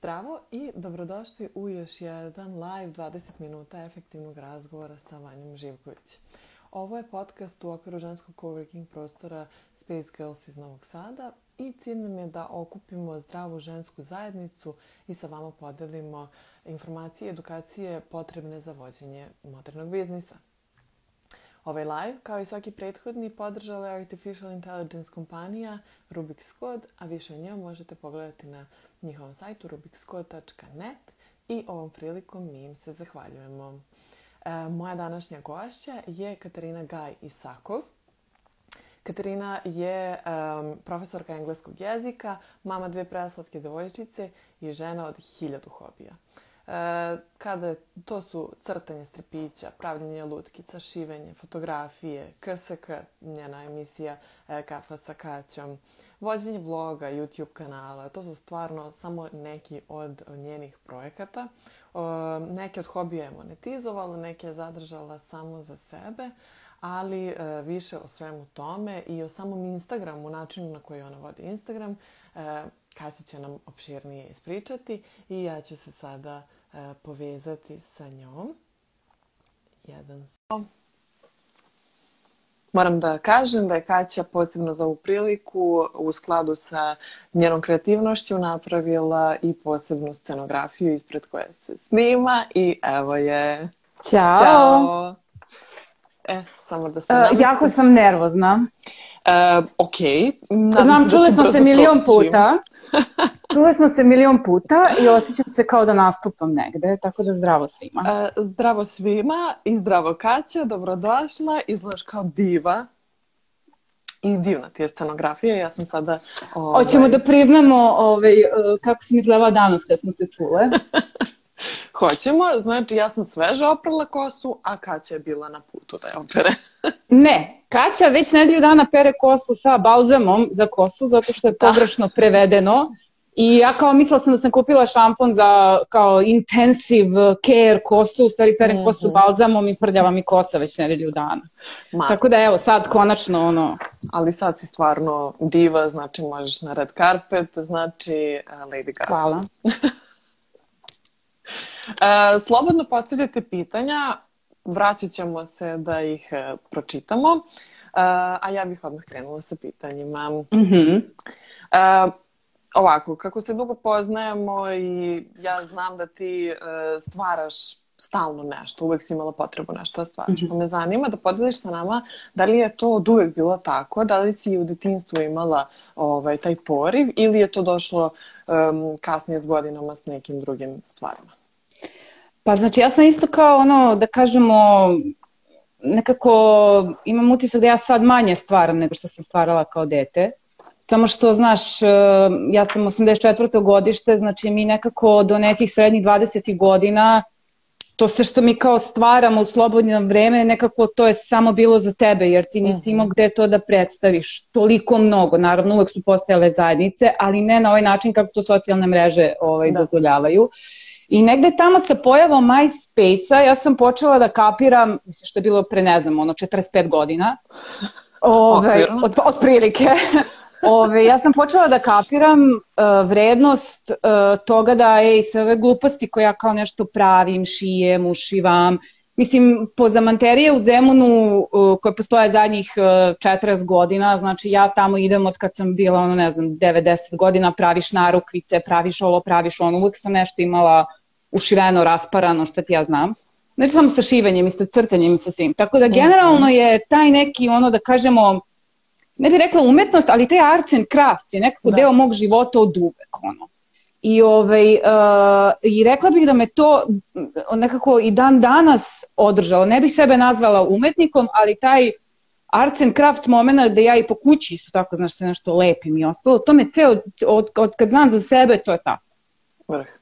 Zdravo i dobrodošli u još jedan live 20 minuta efektivnog razgovora sa Vanjom Živković. Ovo je podcast u okviru ženskog coworking prostora Space Girls iz Novog Sada i cilj nam je da okupimo zdravu žensku zajednicu i sa vama podelimo informacije i edukacije potrebne za vođenje modernog biznisa. Ovaj live, kao i svaki prethodni, podržala je Artificial Intelligence kompanija Rubik's Code, a više o njemu možete pogledati na njihovom sajtu rubikscode.net i ovom prilikom mi im se zahvaljujemo. E, moja današnja gošća je Katarina Gaj Isakov. Katarina je um, profesorka engleskog jezika, mama dve preslatke devojčice i žena od hiljadu hobija. E, kada to su crtanje strepića, pravljenje lutkica, šivenje, fotografije, KSK, njena emisija e, Kafa sa Kaćom, vođenje vloga, YouTube kanala, to su stvarno samo neki od njenih projekata. Neke od hobija je monetizovala, neke je zadržala samo za sebe, ali e, više o svemu tome i o samom Instagramu, načinu na koji ona vodi Instagram, Kaća će nam opširnije ispričati i ja ću se sada povezati sa njom. Jedan Moram da kažem da je Kaća posebno za ovu priliku u skladu sa njenom kreativnošću napravila i posebnu scenografiju ispred koje se snima i evo je. Ćao! Ćao! E, samo da se uh, Jako sam nervozna. Uh, ok. Nadam Znam, da čuli smo se milion puta. Čuli smo se milion puta i osjećam se kao da nastupam negde, tako da zdravo svima. Uh, zdravo svima i zdravo Kaća, dobrodošla, izgledaš kao diva. I divna ti je scenografija, ja sam sada... Ovaj... Hoćemo da priznamo ovaj, kako sam izgledala danas kad smo se čule. Hoćemo, znači ja sam sveže oprala kosu, a Kaća je bila na putu da je opere. Ne, Kaća već nedelju dana pere kosu sa balzamom za kosu, zato što je da. pogrešno prevedeno. I ja kao mislila sam da sam kupila šampon za kao intensive care kosu, u stvari perem mm -hmm. kosu balzamom i prljava mi kosa već nedelju dana. Ma. Tako da evo sad konačno ono... Ali sad si stvarno diva, znači možeš na red carpet, znači uh, Lady Gaga. Hvala. E, slobodno postavljate pitanja, vraćat ćemo se da ih e, pročitamo, e, a ja bih odmah krenula sa pitanjima. Mm -hmm. e, ovako, kako se dugo poznajemo i ja znam da ti e, stvaraš stalno nešto, uvek si imala potrebu nešto da stvaraš. Mm -hmm. Pa me zanima da podeliš sa nama da li je to od uvek bilo tako, da li si u detinstvu imala ovaj, taj poriv ili je to došlo um, kasnije s godinama s nekim drugim stvarima? Pa znači ja sam isto kao ono da kažemo nekako imam utisak da ja sad manje stvaram nego što sam stvarala kao dete. Samo što, znaš, e, ja sam 84. godište, znači mi nekako do nekih srednjih 20. godina to sve što mi kao stvaramo u slobodno vreme, nekako to je samo bilo za tebe, jer ti nisi imao mhm. gde to da predstaviš toliko mnogo. Naravno, uvek su postojale zajednice, ali ne na ovaj način kako to socijalne mreže ovaj, da. dozvoljavaju. Uh, I negde tamo sa pojavom MySpace-a ja sam počela da kapiram, mislim što je bilo pre, ne znam, ono 45 godina, Ove, od, od prilike. Ove, ja sam počela da kapiram uh, vrednost uh, toga da, ej, sve ove gluposti koje ja kao nešto pravim, šijem, ušivam, Mislim, po zamanterije u Zemunu uh, koje postoje zadnjih uh, 40 godina, znači ja tamo idem od kad sam bila, ono ne znam, 90 godina, praviš narukvice, praviš ovo, praviš ono, uvijek sam nešto imala ušiveno, rasparano, što ti ja znam. Znači samo sa šivanjem i sa crtanjem i sa svim. Tako da generalno je taj neki ono da kažemo, ne bih rekla umetnost, ali taj arts and crafts je nekako da. deo mog života od uvek. Ono. I, ovaj, uh, I rekla bih da me to nekako i dan danas održalo. Ne bih sebe nazvala umetnikom, ali taj arts and crafts momena da ja i po kući isto tako, znaš, se nešto lepim i ostalo. To me ceo, od, od kad znam za sebe, to je tako. Vrh.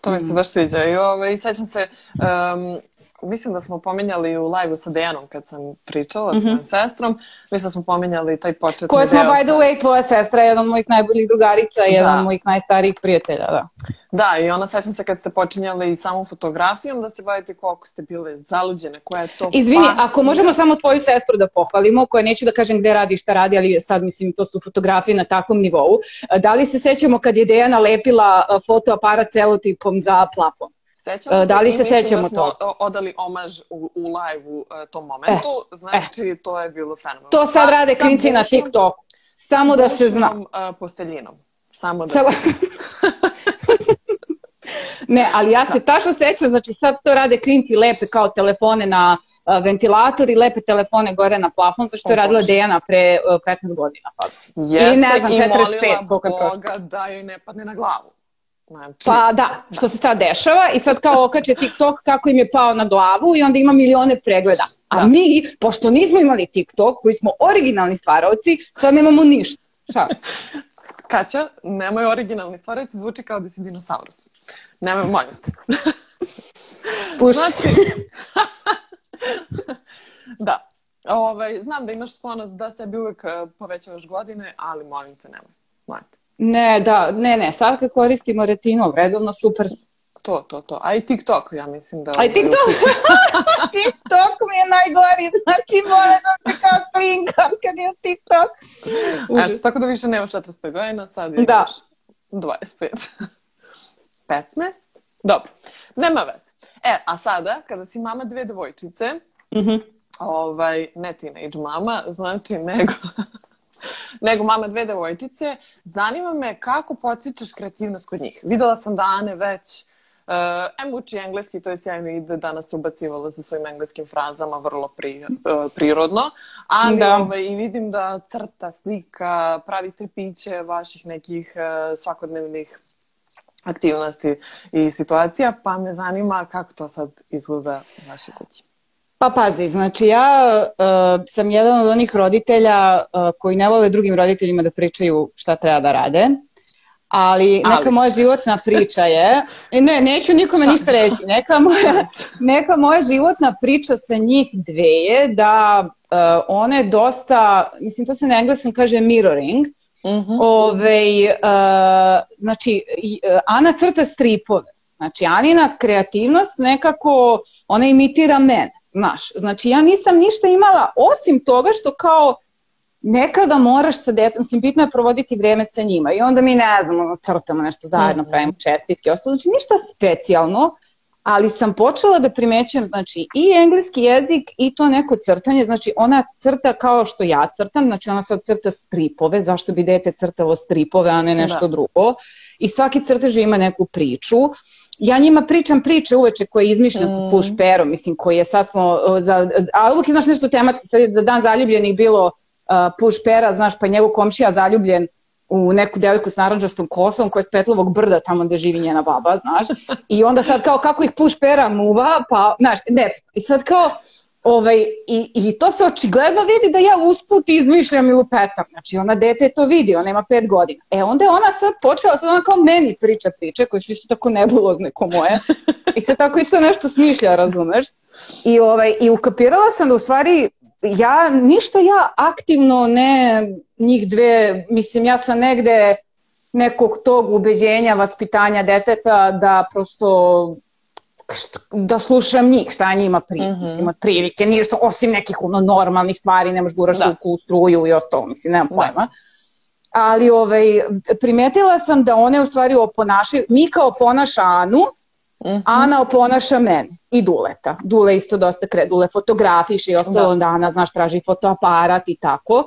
To mi se baš sviđa. I ovaj, sećam se, um, mislim da smo pominjali u live-u sa Dejanom kad sam pričala mm -hmm. s mojom sestrom, mislim da smo pominjali taj početni Koje smo, by the sa- way, tvoja sestra je jedan od mojih najboljih drugarica, jedan od mojih najstarijih prijatelja, da. Da, i ona sećam se kad ste počinjali samom fotografijom da se bavite koliko ste bile zaluđene, koja je to Izvini, pasija. ako možemo samo tvoju sestru da pohvalimo, koja neću da kažem gde radi i šta radi, ali sad mislim to su fotografije na takvom nivou. Da li se sećamo kad je Dejana lepila a, fotoaparat celotipom za plafon? Sećamo E, da li se sećamo da smo toga? o- odali omaž u, u live-u uh, tom momentu, znači to je bilo fenomenalno. To sad Sa- rade sa klinci na TikToku. Samo da se zna. uh, posteljinom. Samo da Samo... se ne, ali ja se tačno sećam, znači sad to rade klinci lepe kao telefone na ventilator i lepe telefone gore na plafon, zašto je radila. Dejana pre a, 15 godina. Pa. Jeste I ne znam, i 45, molila koliko je prošlo. Boga da joj ne padne na glavu. Znači, Pa da, što se sad dešava i sad kao okače TikTok kako im je pao na glavu i onda ima milione pregleda. A Da. mi, pošto nismo imali TikTok, koji smo originalni stvaravci, sad nemamo ništa. Šalim se. Kaća, nemoj originalni stvarajci, zvuči kao da si dinosaurus. Nemoj, molim te. Slušaj, Znači, da. Ovaj, znam da imaš sklonost da sebi uvek eh, povećavaš godine, ali molim te, nemoj. Molim te. Ne, da, ne, ne, sad kad koristimo retinol, redovno super su. To, to, to. A i TikTok, ja mislim da... A i TikTok, TikTok mi je najgori, znači moram da se kao klinkam kad je TikTok. Užas. Užas. tako da više nemaš 45 godina, sad je Da. 25. 15? Dobro, nema veze. E, a sada, kada si mama dve devojčice, Mhm. ovaj, ne teenage mama, znači nego, nego mama dve devojčice, zanima me kako podsjećaš kreativnost kod njih. Videla sam da Ane već Uh, em uči engleski, to je sjajno i da danas se ubacivala sa svojim engleskim frazama vrlo pri, uh, prirodno, ali Da. ovaj, i vidim da crta, slika, pravi stripiće vaših nekih uh, svakodnevnih aktivnosti i situacija, pa me zanima kako to sad izgleda u vašoj kući. Pa pazi, znači ja uh, sam jedan od onih roditelja uh, koji ne vole drugim roditeljima da pričaju šta treba da rade. Ali neka Ali. moja životna priča je, e, ne, neću nikome Šta- ništa reći, neka moja, neka moja životna priča sa njih dve je da uh, one dosta, mislim to se na engleskom kaže mirroring, Mhm. Ove, uh, znači, Ana crta stripove. Znači, Anina kreativnost nekako, ona imitira mene, znaš. Znači, ja nisam ništa imala, osim toga što kao nekada moraš sa decom, mislim, bitno je provoditi vreme sa njima i onda mi, ne znam, crtamo nešto zajedno, Mhm. pravimo čestitke, ostalo. Znači, ništa specijalno, ali sam počela da primećujem, znači, i engleski jezik i to neko crtanje, znači, ona crta kao što ja crtam, znači, ona sad crta stripove, zašto bi dete crtalo stripove, a ne nešto Da. drugo, i svaki crtež ima neku priču, ja njima pričam priče uveče koje izmišljam sa Mm. push perom, mislim, koji je sad smo, za, a uvijek je, znaš, nešto tematski, sad je da dan zaljubljenih bilo uh, pera, znaš, pa je njegov komšija zaljubljen u neku devojku s naranđastom kosom koja je s Petlovog brda tamo gde živi njena baba, znaš. I onda sad kao kako ih push pera muva, pa, znaš, ne, i sad kao, ovaj, i, i to se očigledno vidi da ja usput izmišljam i lupetam. Znači, ona dete to vidi, ona ima pet godina. E, onda je ona sad počela, sad ona kao meni priča priče, koje su isto tako nebulozne ko moje. I sad tako isto nešto smišlja, razumeš? I, ovaj, I ukapirala sam da u stvari ja, ništa ja aktivno ne njih dve, mislim ja sam negde nekog tog ubeđenja, vaspitanja deteta da prosto št- da slušam njih, šta njima pri, mm. -hmm. mislim, otprilike, nije što, osim nekih ono, normalnih stvari, nemaš guraš Da. ruku u struju i ostalo, mislim, nemam Da. pojma. Ali ovaj, primetila sam da one u stvari oponašaju, Mika oponaša Anu, Mhm. Ana oponaša mene i Duleta. Dule isto dosta kre, Dule fotografiše i ostalo, Da. onda Ana, znaš, traži fotoaparat i tako.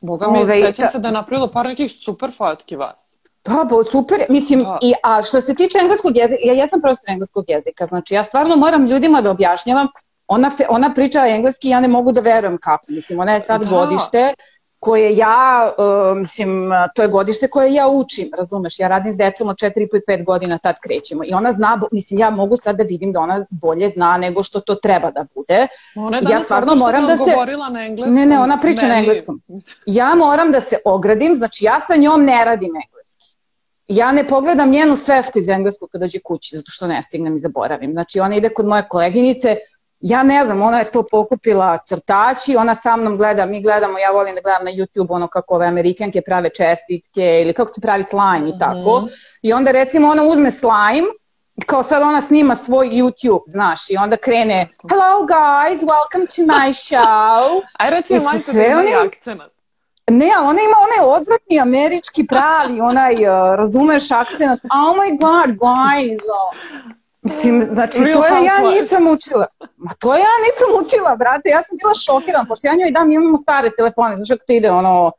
Boga mi, Ovaj, sećam ta- se da je napravila par nekih super fotki vas. Da, bo, super, mislim, Da. i, a što se tiče engleskog jezika, ja jesam profesor engleskog jezika, znači ja stvarno moram ljudima da objašnjavam, ona, fe, ona priča engleski, ja ne mogu da verujem kako, mislim, ona je sad Da. godište koje ja, uh, mislim, to je godište koje ja učim, razumeš, ja radim s decom od 4 i 5 godina, tad krećemo i ona zna, mislim, ja mogu sad da vidim da ona bolje zna nego što to treba da bude. Ona je Ja stvarno moram da se- na engleskom. Ne, ne, ona priča na Meni- engleskom. Ja moram da se ogradim, znači ja sa njom ne radim engleski. Ja ne pogledam njenu svesku iz engleskog kad dođe kući, zato što ne stignem i zaboravim. Znači ona ide kod moje koleginice, ja ne znam, ona je to pokupila crtači, ona sa mnom gleda, mi gledamo, ja volim da gledam na YouTube ono kako ove Amerikanke prave čestitke ili kako se pravi slime i tako. Mm -hmm. I onda recimo ona uzme slime kao sad ona snima svoj YouTube, znaš, i onda krene Hello guys, welcome to my show. Aj recimo, majko, da ima akcenat. Ne, ona ima onaj odvratni američki pravi, onaj, uh, razumeš, akcent. Oh my god, guys. Mislim, znači, Real to je ja nisam učila. Ma to ja nisam učila, brate. Ja sam bila šokirana, pošto ja njoj dam, imamo stare telefone. Znaš kako ti ide, ono,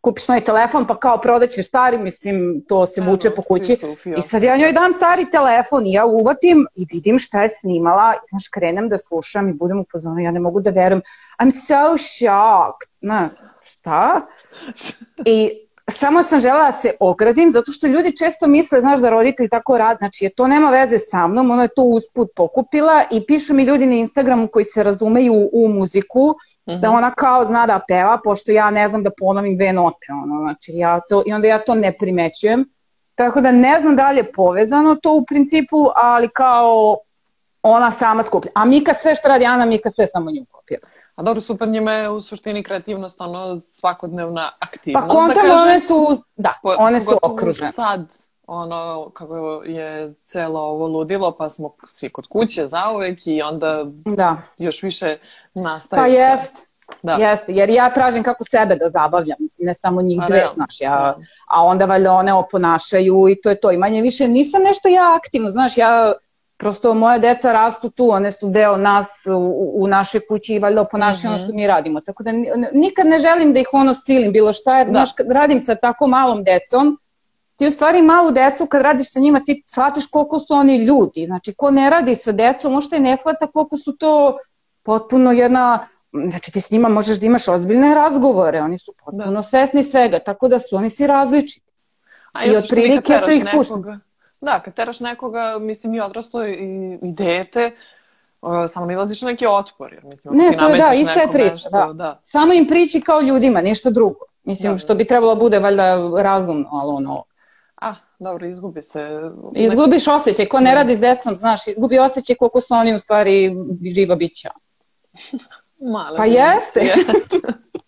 kupiš novi telefon, pa kao prodaćeš stari, mislim, to se vuče po kući. I sad ja njoj dam stari telefon i ja uvatim i vidim šta je snimala i znaš, krenem da slušam i budem u fazonu, ja ne mogu da verujem. I'm so shocked. Na, šta? I samo sam žela da se ogradim, zato što ljudi često misle, znaš, da roditelji tako rad, znači je to nema veze sa mnom, ona je to usput pokupila i pišu mi ljudi na Instagramu koji se razumeju u, u muziku, mm -hmm. da ona kao zna da peva, pošto ja ne znam da ponovim dve note, ono, znači ja to, i onda ja to ne primećujem. Tako da ne znam da li je povezano to u principu, ali kao ona sama skuplja. A Mika sve što radi Ana, Mika sve samo nju kopira. A dobro, super njima je u suštini kreativnost ono svakodnevna aktivnost. Pa kontam, da kažem, one su, da, one su okružene. sad, ono, kako je celo ovo ludilo, pa smo svi kod kuće zauvek i onda da. još više nastaje. Pa jest, Da. Jeste, jer ja tražim kako sebe da zabavljam, mislim, ne samo njih a, dve, znaš, ja, da. a onda valjda one oponašaju i to je to. I manje više nisam nešto ja aktivno, znaš, ja prosto moje deca rastu tu, one su deo nas u, u našoj kući i valjda oponašaju mm -hmm. ono što mhm. mi radimo. Tako da nikad ne želim da ih ono silim bilo šta, jer da. znaš, kad radim sa tako malom decom, ti u stvari malu decu kad radiš sa njima ti shvatiš koliko su oni ljudi. Znači, ko ne radi sa decom, možda i ne shvata koliko su to potpuno jedna znači ti s njima možeš da imaš ozbiljne razgovore, oni su potpuno da. svesni svega, tako da su oni svi različiti. A I otprilike to ih pušta. Da, kad teraš nekoga, mislim i odraslo i, i dete, samo ilaziš na neki otpor. Jer, mislim, ne, to je da, ista je priča. Nešto, da. da. Samo im priči kao ljudima, ništa drugo. Mislim, da, što bi trebalo da bude valjda razumno, ali ono... Ah, dobro, izgubi se... Izgubiš osjećaj, ko ne radi s decom, znaš, izgubi osjećaj koliko su oni u stvari živa bića. Mala pa jeste. jeste.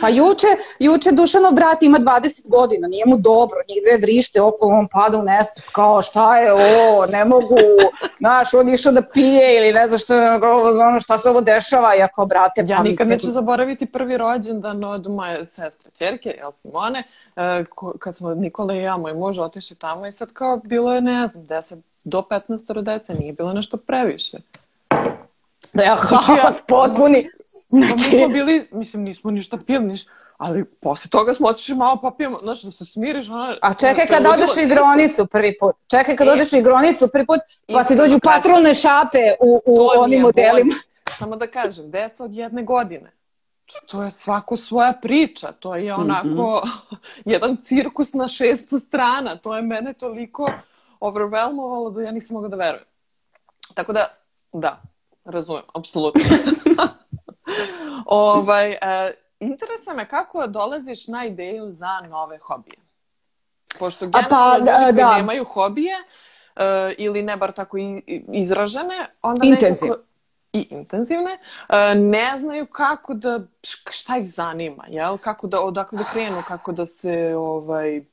Pa juče, juče Dušanov brat ima 20 godina, nije mu dobro, njih dve vrište okolo, on pada u nesest, kao šta je ovo, ne mogu, znaš, on išao da pije ili ne znam što, ono, šta se ovo dešava, ja kao brate, pa Ja nikad neću zaboraviti prvi rođendan od moje sestre, čerke, El Simone, e, kad smo Nikola i ja, moj muž, otišli tamo i sad kao bilo je, ne znam, 10 do 15 dece, nije bilo nešto previše da ja znači, haos potpuni. Znači... Mi smo bili, mislim, nismo ništa pili, ništa, ali posle toga smo otišli malo pa pijemo, znači da se smiriš. Ona, A čekaj kad odeš u igronicu prvi put, čekaj kad e, odeš u igronicu prvi put, pa ti dođu patrolne šape u, u onim modelima. Samo da kažem, deca od jedne godine, to je svako svoja priča, to je onako mm -hmm. jedan cirkus na šestu strana, to je mene toliko overwhelmovalo da ja nisam mogla da verujem. Tako da, da, Razumem, apsolutno. ovaj, e, interesuje me kako dolaziš na ideju za nove hobije. Pošto pa, generalno pa, ljudi da. koji nemaju hobije e, ili ne bar tako izražene, onda Intenziv. nekako i intenzivne, e, ne znaju kako da, šta ih zanima, jel? Kako da, odakle da krenu, kako da se, ovaj,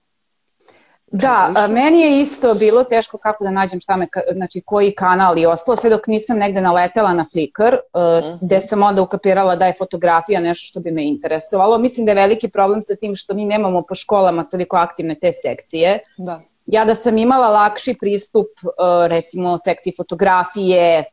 Da, a, meni je isto bilo teško kako da nađem šta me, znači koji kanal i ostalo, sve dok nisam negde naletela na Flickr, uh, mm -hmm. gde sam onda ukapirala da je fotografija nešto što bi me interesovalo. Mislim da je veliki problem sa tim što mi nemamo po školama toliko aktivne te sekcije. Da. Ja da sam imala lakši pristup, uh, recimo, sekciji fotografije,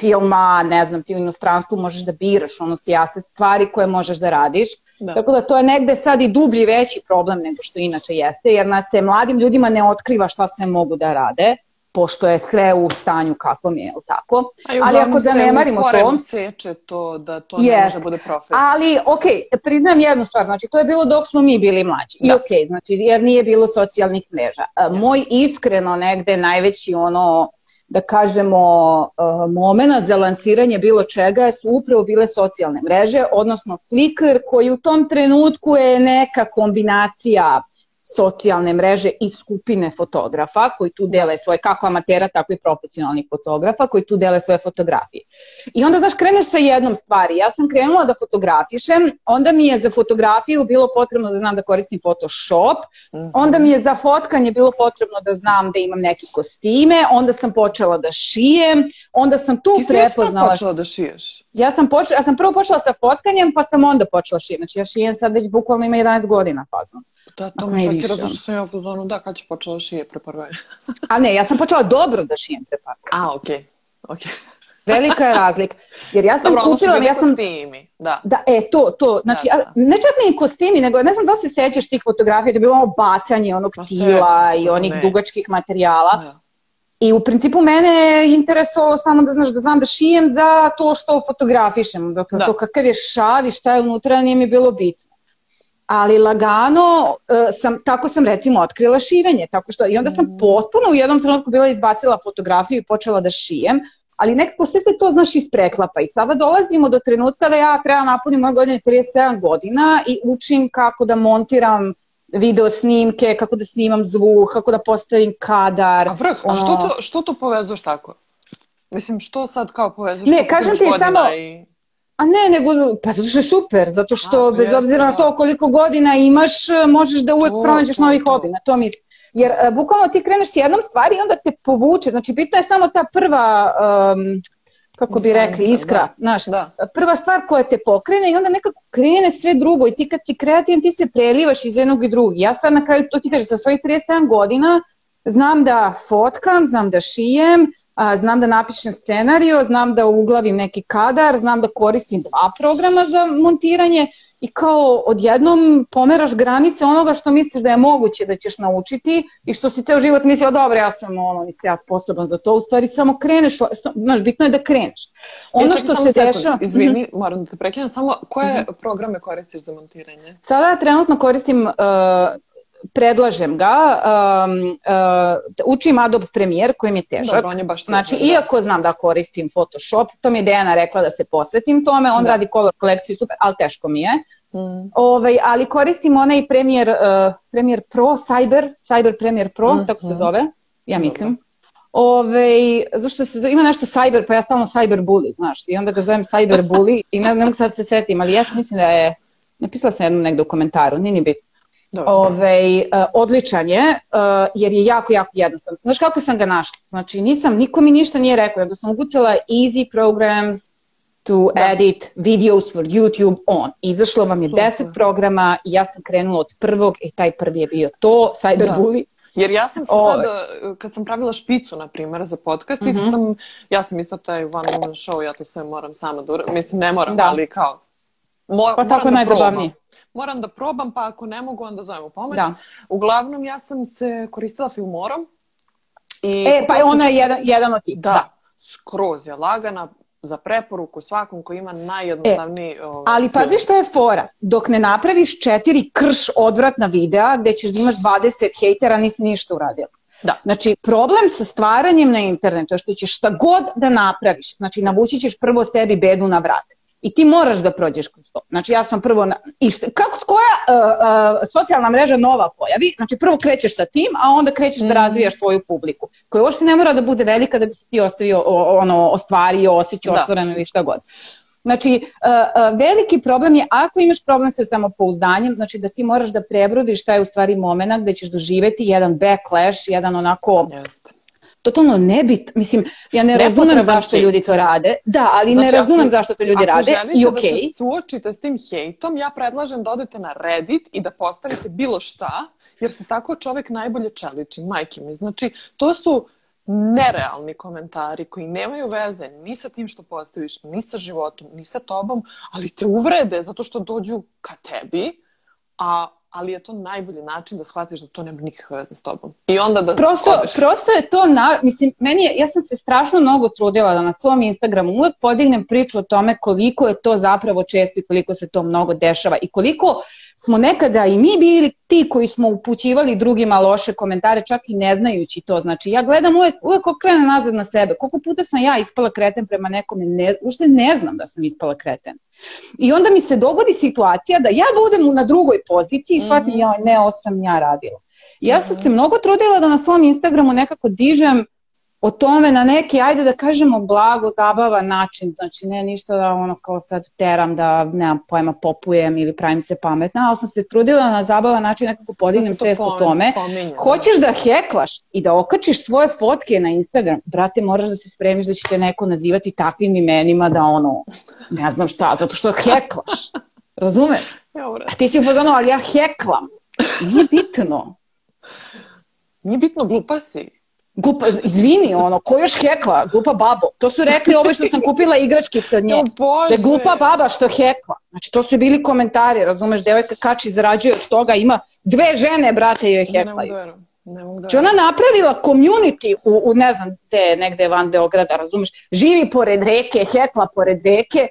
filma, ne znam, ti u inostranstvu možeš da biraš ono sijaset stvari koje možeš da radiš. Da. Tako da to je negde sad i dublji veći problem nego što inače jeste, jer nas se mladim ljudima ne otkriva šta sve mogu da rade pošto je sve u stanju kakvom je, ili tako? Ali ako zanemarimo to... seče to da to ne može da bude profesija. Ali, ok, priznam jednu stvar, znači to je bilo dok smo mi bili mlađi. Da. I ok, znači jer nije bilo socijalnih mreža. Yes. Moj iskreno negde najveći ono da kažemo, uh, moment za lansiranje bilo čega su upravo bile socijalne mreže, odnosno Flickr koji u tom trenutku je neka kombinacija socijalne mreže i skupine fotografa koji tu dele svoje, kako amatera, tako i profesionalnih fotografa, koji tu dele svoje fotografije. I onda, znaš, kreneš sa jednom stvari. Ja sam krenula da fotografišem, onda mi je za fotografiju bilo potrebno da znam da koristim Photoshop, onda mi je za fotkanje bilo potrebno da znam da imam neke kostime, onda sam počela da šijem, onda sam tu Ti si prepoznala... već počela da šiješ? Ja sam, počela, ja sam prvo počela sa fotkanjem, pa sam onda počela šijem. Znači ja šijem sad već bukvalno ima 11 godina fazon. Da, to me ne šokira, zato što sam ja u fazonu, da, kad će počela da šije pre prve. A ne, ja sam počela dobro da šijem pre godina. A, okej. okej. Velika je razlika. Jer ja sam Dobro, kupila, ja sam... kostimi, da. Da, e, to, to. Znači, Da, a, da. ne čak ni kostimi, nego ne znam da li se sećaš tih fotografija, da je bilo ono bacanje onog Ma, tila i onih ne. dugačkih materijala. da. I u principu mene je interesovalo samo da znaš da znam da šijem za to što fotografišem. Dakle, Da. to kakav je šav i šta je unutra nije mi bilo bitno. Ali lagano e, sam, tako sam recimo otkrila šivenje. Tako što, I onda Mm. sam potpuno u jednom trenutku bila izbacila fotografiju i počela da šijem. Ali nekako sve se to, znaš, ispreklapa. I sada dolazimo do trenutka da ja treba napunim moje godine 37 godina i učim kako da montiram video snimke, kako da snimam zvuk, kako da postavim kadar. A vrh, a što to, što to povezuješ tako? Mislim, što sad kao povezuješ? Ne, kažem ti samo- I... A ne, nego, pa zato što je super, zato što A, bez obzira na da. to koliko godina imaš, možeš da uvek To, pronađeš to, novi to. hobi, na to mislim. Jer e, bukvalno ti kreneš s jednom stvari i onda te povuče, znači bitno je samo ta prva, um, kako bi rekli, iskra, da. znaš, Da. prva stvar koja te pokrene i onda nekako krene sve drugo i ti kad si kreativan ti se prelivaš iz jednog i drugog. Ja sad na kraju, to ti kažem, sa svojih 37 godina znam da fotkam, znam da šijem, znam da napišem scenario, znam da uglavim neki kadar, znam da koristim dva programa za montiranje i kao odjednom pomeraš granice onoga što misliš da je moguće da ćeš naučiti i što si ceo život mislio, dobro, ja sam ono, nisam ja sposoban za to, u stvari samo kreneš, znaš, bitno je da kreneš. Ono E, što se dešava... Izvini, moram da te prekinem, samo koje Mhm. programe koristiš za montiranje? Sada trenutno koristim, uh, predlažem ga, um, uh, učim Adobe Premiere koji mi je težak. Dobro, on je baš težak, Znači, da. iako znam da koristim Photoshop, to mi je Dejana rekla da se posvetim tome, on Da. radi color kolekciju super, ali teško mi je. Mm. Ovaj, ali koristim onaj Premiere, uh, Premiere Pro, Cyber, Cyber Premiere Pro, Mhm. tako se zove, ja mislim. Ove, zašto se zove, ima nešto cyber, pa ja stalno cyber bully, znaš, i onda ga zovem cyber bully i ne, ne mogu sad se setim, ali ja mislim da je, napisala sam jednom negde u komentaru, nije ni bitno. Ove, e, odličan je, e, jer je jako, jako jednostavan. Znaš kako sam ga našla? Znači, nisam, niko mi ništa nije rekao, nego sam ugucala easy programs to Da. edit videos for YouTube on. Izašlo vam je Super. 10 programa i ja sam krenula od prvog i taj prvi je bio to, Da. Cyberbully. Jer ja sam se Ove. sad, uh, kad sam pravila špicu, na primjer, za podcast, Mhm. mm sam, ja sam isto taj one woman show, ja to sve moram sama da uradim. Mislim, ne moram, Da. ali kao, mor, Pa tako da najzabavnije. probam. Moram da probam, pa ako ne mogu, onda zovem u pomoć. Da. Uglavnom, ja sam se koristila filmorom. I E, pa je ona je jedan, jedan od tih. Da, da. skroz je lagana za preporuku svakom ko ima najjednostavniji ovaj, Ali film. pazi šta je fora. Dok ne napraviš četiri krš odvratna videa gde ćeš da imaš 20 hejtera, nisi ništa uradila. Da. Znači, problem sa stvaranjem na internetu je što ćeš šta god da napraviš. Znači, navući ćeš prvo sebi bedu na vrat. I ti moraš da prođeš kroz to. Znači, ja sam prvo... Na, i šta, kako, koja uh, uh, socijalna mreža nova pojavi? Znači, prvo krećeš sa tim, a onda krećeš da razvijaš svoju publiku. Koja uopšte ne mora da bude velika da bi se ti ostavio, o, ono, ostvario, osjećao, Da. ostvareno ili šta god. Znači, uh, uh, veliki problem je ako imaš problem sa samopouzdanjem, znači da ti moraš da prebrodiš šta je u stvari moment gde ćeš doživeti jedan backlash, jedan onako Jeste. Totalno nebit, mislim, ja ne razumem Nepotreban zašto hejt. ljudi to rade. Da, ali ne Znači, razumem ako- zašto to ljudi ako rade želite i da okej. se suočite s tim hejtom, ja predlažem da odete na Reddit i da postavite bilo šta, jer se tako čovek najbolje čeliči, majke mi. Znači, to su nerealni komentari koji nemaju veze ni sa tim što postaviš, ni sa životom, ni sa tobom, ali te uvrede zato što dođu ka tebi, a ali je to najbolji način da shvatiš da to nema nikakve veze s tobom. I onda da Prosto, odeš. prosto je to, na, mislim, meni je, ja sam se strašno mnogo trudila da na svom Instagramu uvek podignem priču o tome koliko je to zapravo često i koliko se to mnogo dešava i koliko smo nekada i mi bili ti koji smo upućivali drugima loše komentare, čak i ne znajući to. Znači, ja gledam uvek, uvek okrenem nazad na sebe. Koliko puta sam ja ispala kreten prema nekome, ne, ušte ne znam da sam ispala kreten. I onda mi se dogodi situacija da ja budem na drugoj poziciji i shvatim, mm -hmm. ja, ne, ovo sam ja radila. Ja sam se mnogo trudila da na svom Instagramu nekako dižem o tome na neki, ajde da kažemo, blago, zabavan način, znači ne ništa da ono kao sad teram da, nemam pojma, popujem ili pravim se pametna, ali sam se trudila na zabavan način nekako podignem da svest o tome. Pominje, Hoćeš da. da heklaš i da okačiš svoje fotke na Instagram, brate, moraš da se spremiš da će te neko nazivati takvim imenima da ono, ne znam šta, zato što heklaš. Razumeš? A ti si upoznano, ali ja heklam. Nije bitno. Nije bitno, glupa si. Glupa, izvini, ono, ko još hekla? Glupa babo. To su rekli ovo što sam kupila igračkice od nje. Oh, da je glupa baba što hekla. Znači, to su bili komentari, razumeš, devojka kači zarađuje od toga, ima dve žene, brate, joj heklaju. Ne mogu Ne mogu da znači ona napravila community u, u ne znam gde, negde van Beograda, razumeš, živi pored reke, hekla pored reke,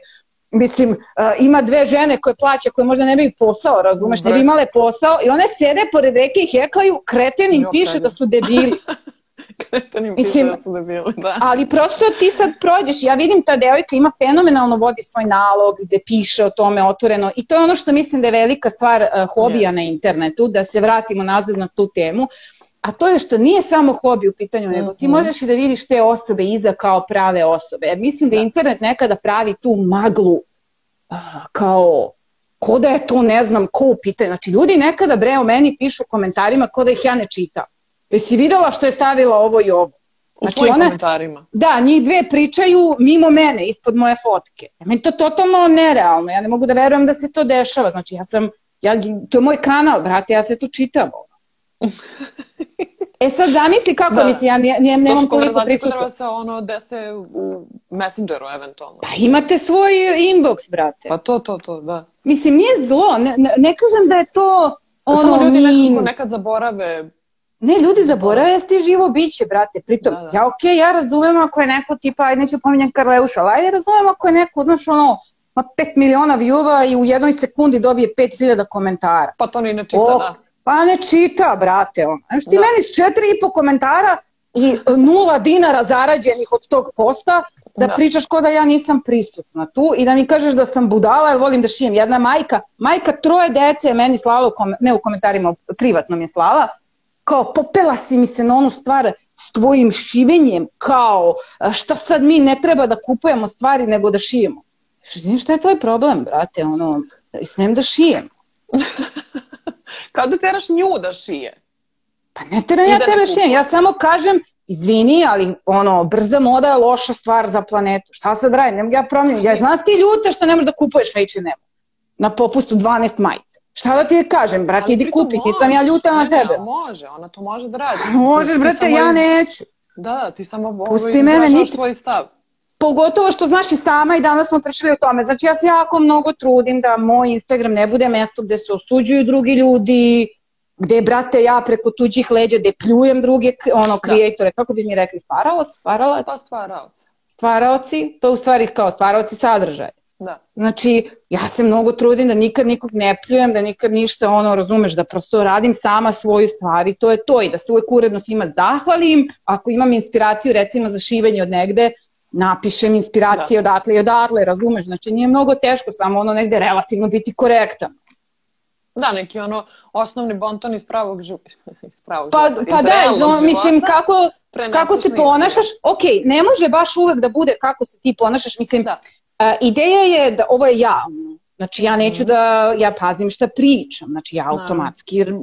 mislim, uh, ima dve žene koje plaća, koje možda ne bi posao, razumeš, ne bi imale posao i one sede pored reke i heklaju, kreten im piše da su debili. Kretanim Mislim, da su debili, da. Ali prosto ti sad prođeš, ja vidim ta devojka ima fenomenalno vodi svoj nalog gde piše o tome otvoreno i to je ono što mislim da je velika stvar uh, hobija yes. na internetu, da se vratimo nazad na tu temu. A to je što nije samo hobi u pitanju, nego ti mhm. možeš i da vidiš te osobe iza kao prave osobe. Jer mislim da, da. internet nekada pravi tu maglu kao ko da je to ne znam ko u pitanju. Znači ljudi nekada bre o meni pišu u komentarima ko da ih ja ne čitam. Jesi videla što je stavila ovo i ovo? Znači, u tvojim ona, komentarima. Da, njih dve pričaju mimo mene, ispod moje fotke. Ja, meni to totalno nerealno. Ja ne mogu da verujem da se to dešava. Znači, ja sam, ja, to je moj kanal, brate, ja se tu čitam. E sad zamisli kako, da. mislim, ja ne, ne, nemam koliko prisustva. To se ono dese u Messengeru eventualno. Pa imate svoj inbox, brate. Pa to, to, to, da. Mislim, nije zlo, ne, ne, ne kažem da je to ono, Samo ljudi min... nekako nekad zaborave Ne, ljudi zaborave da ti živo biće, brate. Pritom, da, da. ja okej, okay, ja razumem ako je neko tipa, ajde neću pominjati Karleuša, ali ajde razumem ako je neko, znaš, ono, ma 5 miliona view-a i u jednoj sekundi dobije 5000 komentara. Pa to ni ne čita, oh, da. Pa ne čita, brate, ono. Znaš, ti da. meni s četiri i po komentara i nula dinara zarađenih od tog posta, da, da pričaš ko da ja nisam prisutna tu i da mi kažeš da sam budala jer volim da šijem. Jedna majka, majka troje dece je meni slala, u kom, ne u komentarima, privatno mi je slala, kao popela si mi se na onu stvar s tvojim šivenjem, kao šta sad mi ne treba da kupujemo stvari nego da šijemo. Znaš šta je tvoj problem, brate, ono, smijem da šijem. kao da teraš nju da šije. Pa ne teram ja da tebe šijem, ja samo kažem, izvini, ali ono, brza moda je loša stvar za planetu. Šta sad radim? Ne mogu ja promijenim. Ja znam ti ljuta što ne možeš da kupuješ H&M na popustu 12 majica. Šta da ti kažem, brate, idi kupi, nisam ja ljuta na tebe. Ne, može, ona to može da radi. Možeš, ti, brate, ti ja neću. Da, da, ti samo Pusti mene, niti... svoj stav. Pogotovo što znaš i sama i danas smo pričali o tome. Znači ja se jako mnogo trudim da moj Instagram ne bude mesto gde se osuđuju drugi ljudi, gde, brate, ja preko tuđih leđa, gde pljujem druge, ono, kreatore, da. kako bi mi rekli, stvaraoc, stvaralac? Pa stvaraoc. Stvaraoci, to u stvari kao stvaraoci sadržaja. Da. Znači, ja se mnogo trudim da nikad nikog ne pljujem, da nikad ništa ono, razumeš, da prosto radim sama svoju stvar i to je to i da se uvek uredno svima zahvalim. Ako imam inspiraciju recimo za šivanje od negde, napišem inspiracije da. odatle i odatle, razumeš? Znači nije mnogo teško, samo ono negde relativno biti korektan. Da, neki ono osnovni bonton iz pravog života. iz pravog pa, života. Pa da, no, mislim kako, kako se ponašaš, ok, ne može baš uvek da bude kako se ti ponašaš, mislim, da ideja je da ovo je javno. Znači ja neću mm. da, ja pazim šta pričam, znači ja automatski, jer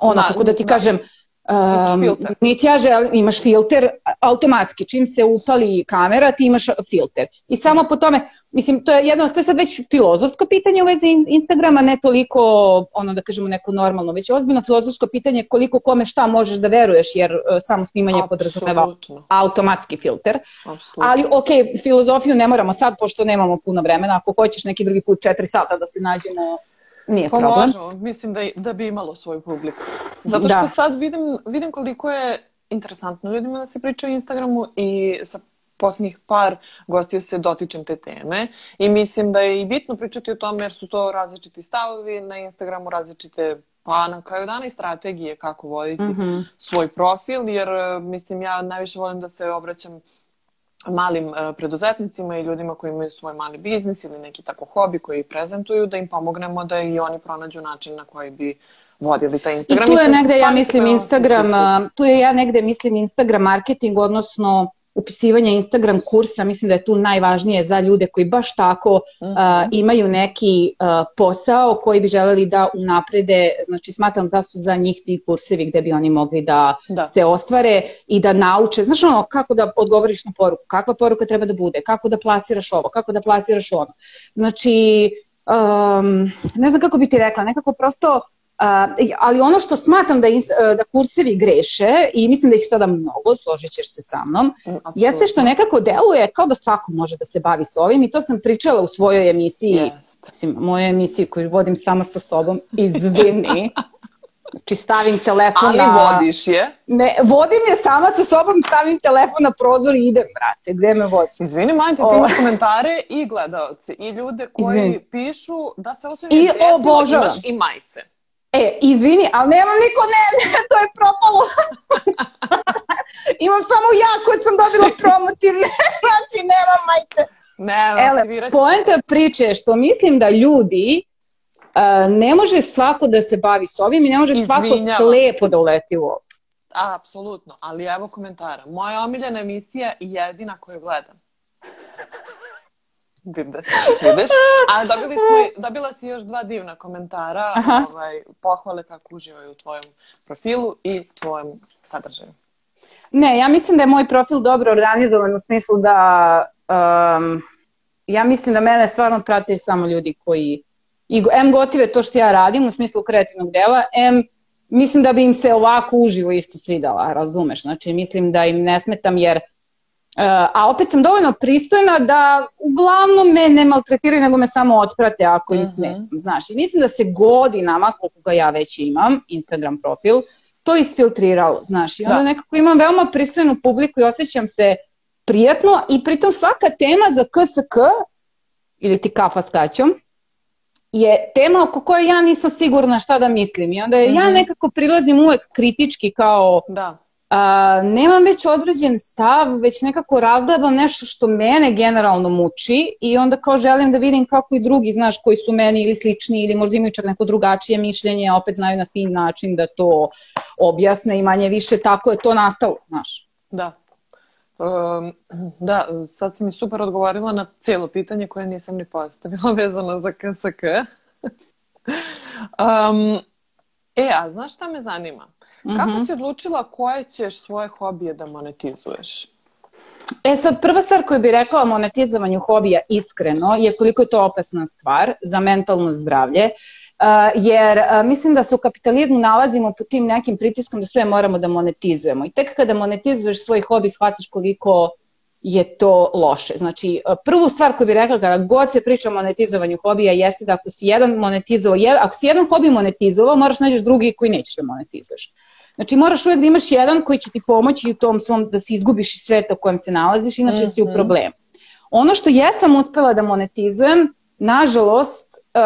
ono, da, kako da ti da. kažem, Um, niti ja želim, imaš filter automatski, čim se upali kamera ti imaš filter. I samo po tome, mislim, to je jedno, to je sad već filozofsko pitanje u vezi Instagrama, ne toliko, ono da kažemo neko normalno, već ozbiljno filozofsko pitanje koliko kome šta možeš da veruješ, jer uh, samo snimanje podrazumeva automatski filter. Absolutno. Ali ok, filozofiju ne moramo sad, pošto nemamo puno vremena, ako hoćeš neki drugi put četiri sata da se nađemo Nije pa problem. Može, mislim da, da bi imalo svoju publiku. Zato što da. sad vidim, vidim koliko je interesantno ljudima da se priča o Instagramu i sa posljednjih par gostiju se dotičem te teme i mislim da je i bitno pričati o tome jer su to različiti stavovi na Instagramu, različite pa na kraju dana i strategije kako voditi mm -hmm. svoj profil jer mislim ja najviše volim da se obraćam malim uh, preduzetnicima i ljudima koji imaju svoj mali biznis ili neki tako hobi koji prezentuju, da im pomognemo da i oni pronađu način na koji bi vodili taj Instagram. I tu je negde, ja mislim, Instagram, tu je ja negde mislim Instagram marketing, odnosno upisivanje Instagram kursa, mislim da je tu najvažnije za ljude koji baš tako uh, imaju neki uh, posao koji bi želeli da unaprede, znači smatram da su za njih ti kursevi gde bi oni mogli da, da. se ostvare i da nauče, znaš ono, kako da odgovoriš na poruku, kakva poruka treba da bude, kako da plasiraš ovo, kako da plasiraš ono. Znači, um, ne znam kako bi ti rekla, nekako prosto ali ono što smatram da, da kursevi greše i mislim da ih sada mnogo, složit ćeš se sa mnom, Absolutno. jeste što nekako deluje kao da svako može da se bavi s ovim i to sam pričala u svojoj emisiji, yes. mislim, mojoj emisiji koju vodim samo sa sobom, izvini. Znači stavim telefon Ali na... vodiš je? Ne, vodim je sama sa sobom, stavim telefon na prozor i idem, brate, gde me vodi? Izvini, Majte, ti imaš komentare i gledalce i ljude koji Izvini. pišu da se osim I, imaš i majice. E, izvini, ali nemam niko, ne, ne, to je propalo. Imam samo ja koja sam dobila promotivne, znači nemam, majte. Ne, Ele, poenta priče je što mislim da ljudi uh, ne može svako da se bavi s ovim i ne može Izvinjava. svako slepo da uleti u ovo. Apsolutno, ali evo komentara. Moja omiljena emisija je jedina koju gledam. Vidiš, vidiš. A dobili smo, dobila si još dva divna komentara, Aha. ovaj, pohvale kako uživaju u tvojom profilu i tvojom sadržaju. Ne, ja mislim da je moj profil dobro organizovan u smislu da um, ja mislim da mene stvarno prate samo ljudi koji i M gotive to što ja radim u smislu kreativnog dela, M mislim da bi im se ovako uživo isto svidala, razumeš? Znači mislim da im ne smetam jer a opet sam dovoljno pristojna da uglavnom me ne maltretiraju, nego me samo otprate ako im mm -hmm. smetam, znaš. I mislim da se godinama, koliko ga ja već imam, Instagram profil, to isfiltriralo, znaš. I onda da. nekako imam veoma pristojnu publiku i osjećam se prijatno i pritom svaka tema za KSK ili ti kafa s kaćom je tema oko koje ja nisam sigurna šta da mislim i onda mm -hmm. ja mhm. nekako prilazim uvek kritički kao da a, nemam već određen stav, već nekako razgledam nešto što mene generalno muči i onda kao želim da vidim kako i drugi, znaš, koji su meni ili slični ili možda imaju čak neko drugačije mišljenje, opet znaju na fin način da to objasne i manje više tako je to nastalo, znaš. Da. Um, da, sad si mi super odgovorila na cijelo pitanje koje nisam ni postavila vezano za KSK. um, e, a znaš šta me zanima? -hmm. Kako mhm. si odlučila koje ćeš svoje hobije da monetizuješ? E sad, prva stvar koju bih rekla o monetizovanju hobija iskreno je koliko je to opasna stvar za mentalno zdravlje. Jer mislim da se u kapitalizmu nalazimo pod tim nekim pritiskom da sve moramo da monetizujemo. I tek kada monetizuješ svoj hobi shvatiš koliko je to loše. Znači, prvu stvar koju bih rekla kada god se priča o monetizovanju hobija jeste da ako si jedan monetizovao, ako si jedan hobi monetizovao, moraš nađeš drugi koji nećeš da monetizuješ. Znači moraš uvek da imaš jedan koji će ti pomoći u tom svom, da se izgubiš iz sveta u kojem se nalaziš, inače mm -hmm. si u mhm. problemu. Ono što jesam uspela da monetizujem, nažalost, uh,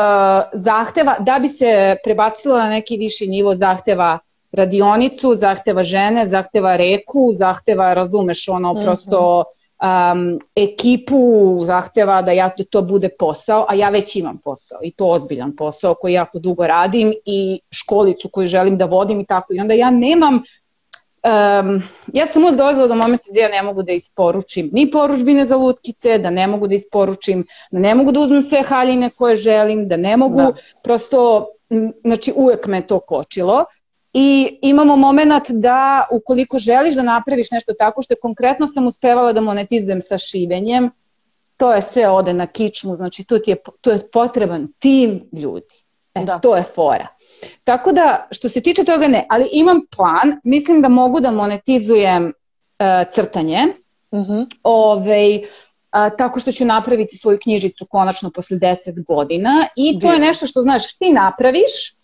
zahteva, da bi se prebacilo na neki viši nivo, zahteva radionicu, zahteva žene, zahteva reku, zahteva, razumeš, ono, mm -hmm. prosto um, ekipu zahteva da ja to, to bude posao, a ja već imam posao i to ozbiljan posao koji jako dugo radim i školicu koju želim da vodim i tako. I onda ja nemam Um, ja sam uvijek dolazila do momenta gdje ja ne mogu da isporučim ni poručbine za lutkice, da ne mogu da isporučim, da ne mogu da uzmem sve haljine koje želim, da ne mogu, da. prosto, znači uvek me to kočilo. I imamo moment da ukoliko želiš da napraviš nešto tako što je konkretno sam uspevala da monetizujem sa šivenjem, to je sve ode na kičmu, znači tu, ti je, tu je potreban tim ljudi. E, da. To je fora. Tako da, što se tiče toga ne, ali imam plan, mislim da mogu da monetizujem uh, crtanje, uh mhm. -huh. Ove, uh, tako što ću napraviti svoju knjižicu konačno posle 10 godina i to je nešto što, znaš, ti napraviš,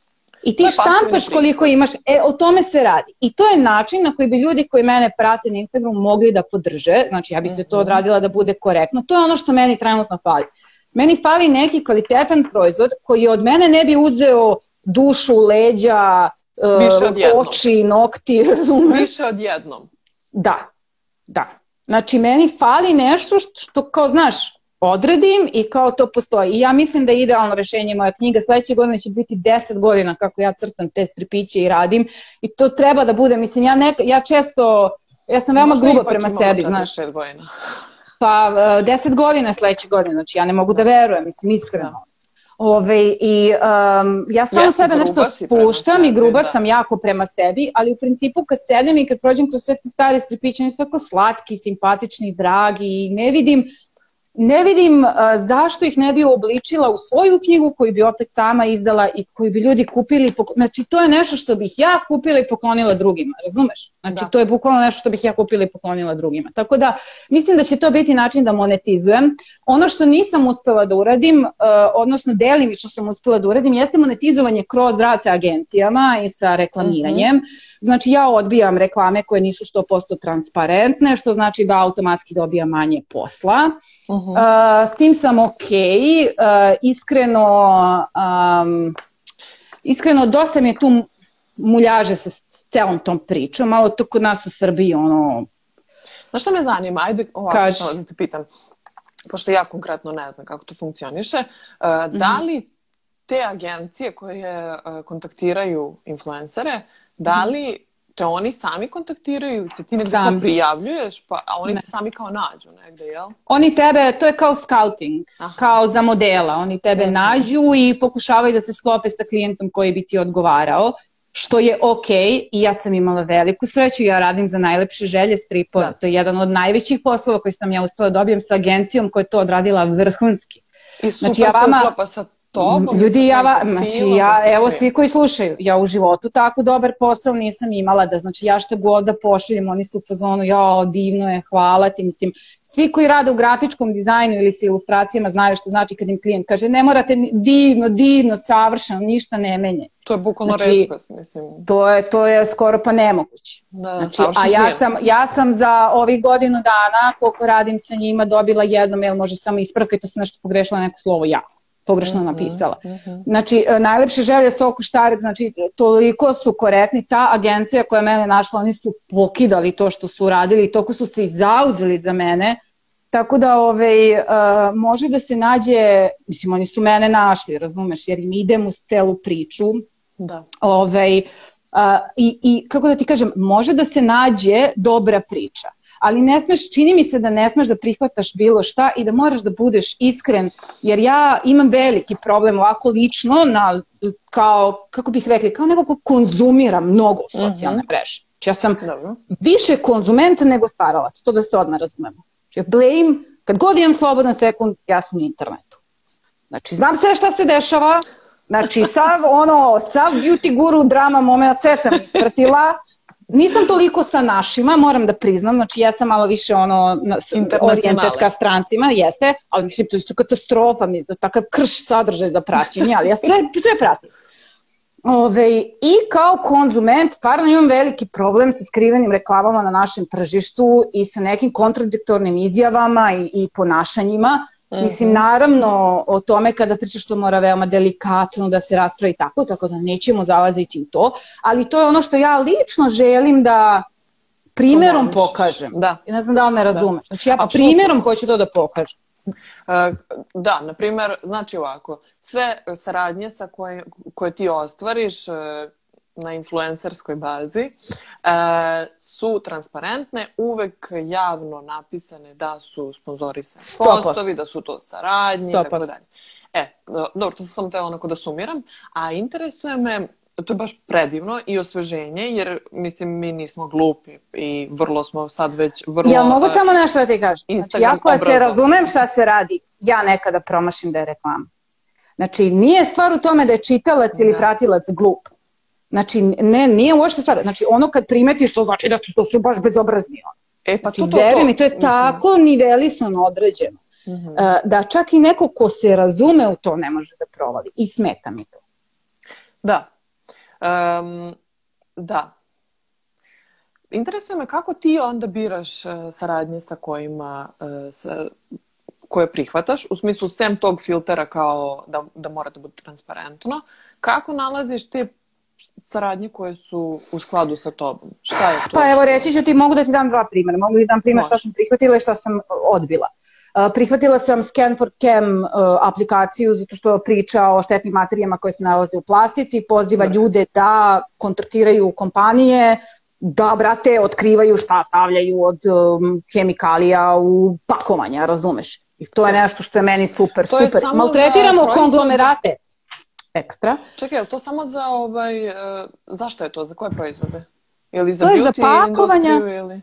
I ti štampaš koliko imaš, e, o tome se radi. I to je način na koji bi ljudi koji mene prate na Instagramu mogli da podrže, znači ja bi se to mhm. odradila da bude korektno, to je ono što meni trenutno fali. Meni fali neki kvalitetan proizvod koji od mene ne bi uzeo dušu, leđa, uh, oči, nokti? Više od jednom. Da, da. Znači, meni fali nešto što, što kao, znaš, odredim i kao to postoji. I ja mislim da je idealno rešenje moja knjiga. Sledeće godine će biti 10 godina kako ja crtam te stripiće i radim. I to treba da bude, mislim, ja, neka, ja često, ja sam veoma gruba prema sebi, znaš. godina. Pa, 10 e, godina je sledeće godine, znači ja ne mogu da verujem, mislim, iskreno. Da. Ove, I um, ja stvarno sebe nešto spuštam i gruba da. sam jako prema sebi, ali u principu kad sedem i kad prođem kroz sve te stare stripiće, oni su tako slatki, simpatični, dragi i ne vidim ne vidim uh, zašto ih ne bi obličila u svoju knjigu koju bi opet sama izdala i koju bi ljudi kupili. Znači, to je nešto što bih ja kupila i poklonila drugima, razumeš? Znači, da. to je bukvalno nešto što bih ja kupila i poklonila drugima. Tako da, mislim da će to biti način da monetizujem. Ono što nisam uspela da uradim, uh, odnosno delimično sam uspela da uradim, jeste monetizovanje kroz rad sa agencijama i sa reklamiranjem. Mm -hmm. Znači, ja odbijam reklame koje nisu 100% transparentne, što znači da automatski dobijam manje posla. Uh -huh. Uh, s tim sam ok. Uh, iskreno, um, iskreno, dosta mi je tu muljaže sa celom tom pričom, malo to kod nas u Srbiji, ono... Znaš što me zanima? Ajde ovako Kaži. da te pitam, pošto ja konkretno ne znam kako to funkcioniše, uh, da mhm. li te agencije koje kontaktiraju influencere, da li te oni sami kontaktiraju ili se ti nekako Sam. prijavljuješ, pa, a oni ne. te sami kao nađu negde, jel? Oni tebe, to je kao scouting, Aha. kao za modela. Oni tebe mm. nađu i pokušavaju da se sklope sa klijentom koji bi ti odgovarao, što je ok i ja sam imala veliku sreću, ja radim za najlepše želje stripova, da. to je jedan od najvećih poslova koji sam ja uspela da dobijem sa agencijom koja je to odradila vrhunski. I super znači, ja vama, se uklapa sa tobom. Ljudi, ja, va, znači, ja, evo svi koji slušaju, ja u životu tako dobar posao nisam imala, da znači ja šta god da pošaljem, oni su u fazonu, ja, divno je, hvala ti, mislim, svi koji rade u grafičkom dizajnu ili sa ilustracijama znaju što znači kad im klijent kaže ne morate divno, divno, savršeno, ništa ne menje. To je bukvalno znači, redkost, mislim. To je, to je skoro pa nemoguće. Da, znači, a ja sam, ja sam za ovih godinu dana, koliko radim sa njima, dobila jedno mail, može samo ispravka i to se nešto pogrešila neko slovo ja pogrešno mm -hmm, napisala. Mm -hmm. Znači, e, najlepše želje Soko Štarec, znači, toliko su korektni. Ta agencija koja je mene našla, oni su pokidali to što su radili, toko su se i zauzeli za mene. Tako da ovaj, uh, može da se nađe, mislim, oni su mene našli, razumeš, jer im idem uz celu priču. Da. Ovaj, uh, i, I, kako da ti kažem, može da se nađe dobra priča ali ne smeš, čini mi se da ne smeš da prihvataš bilo šta i da moraš da budeš iskren, jer ja imam veliki problem ovako lično, na, kao, kako bih rekli, kao neko ko konzumira mnogo socijalne mm -hmm. mreže. Znači ja sam Dobro. više konzument nego stvaralac, to da se odmah razumemo. Znači blame, kad god imam slobodan sekund, ja sam na internetu. Znači, znam sve šta se dešava, Znači, sav ono, sav beauty guru drama moment, sve sam ispratila, Nisam toliko sa našima, moram da priznam, znači ja sam malo više ono orijentet ka strancima, jeste, ali mislim to je katastrofa, mi je takav krš sadržaj za praćenje, ali ja sve, sve pratim. Ove, I kao konzument stvarno imam veliki problem sa skrivenim reklamama na našem tržištu i sa nekim kontradiktornim izjavama i, i ponašanjima -hmm. Mislim, naravno, o tome kada pričaš to mora veoma delikatno da se raspravi tako, tako da nećemo zalaziti u to, ali to je ono što ja lično želim da primjerom pokažem. Da. Ne znam da li me da. razumeš. Da. Znači ja Absolutno. primjerom hoću to da pokažem. Uh, da, na primjer, znači ovako, sve saradnje sa koje, koje ti ostvariš, uh, na influencerskoj bazi e, su transparentne, uvek javno napisane da su sponzorisani postovi, da su to saradnje tako dalje. E, dobro, to sam samo tela onako da sumiram, a interesuje me to je baš predivno i osveženje, jer mislim mi nismo glupi i vrlo smo sad već vrlo... Ja mogu samo nešto da ti kažem. Znači, ja koja se razumem šta se radi, ja nekada promašim da je reklama. Znači, nije stvar u tome da je čitalac ili da. pratilac glup. Znači, ne, nije uopšte sad. Znači, ono kad primetiš, to znači da su, to su baš bezobrazni. E, pa znači, to, to, to. mi, to je mislim. tako nivelisano određeno. Mm -hmm. da čak i neko ko se razume u to ne može da provali. I smeta mi to. Da. Um, da. Interesuje me kako ti onda biraš uh, saradnje sa kojima uh, sa, koje prihvataš, u smislu sem tog filtera kao da, da mora da bude transparentno, kako nalaziš te saradnje koje su u skladu sa tobom? Šta je to? Pa evo reći ću ti, mogu da ti dam dva primjera. Mogu da ti dam primjer šta sam prihvatila i šta sam odbila. Prihvatila sam Scan for Cam uh, aplikaciju zato što priča o štetnim materijama koje se nalaze u plastici, poziva ljude da kontaktiraju kompanije, da, brate, otkrivaju šta stavljaju od um, kemikalija u pakovanja, razumeš? I to je nešto što je meni super, To super. Maltretiramo konglomerate. Ekstra. Čekaj, je to samo za ovaj, uh, zašto je to, za koje proizvode? Ili za To je za beauty pakovanja. ili...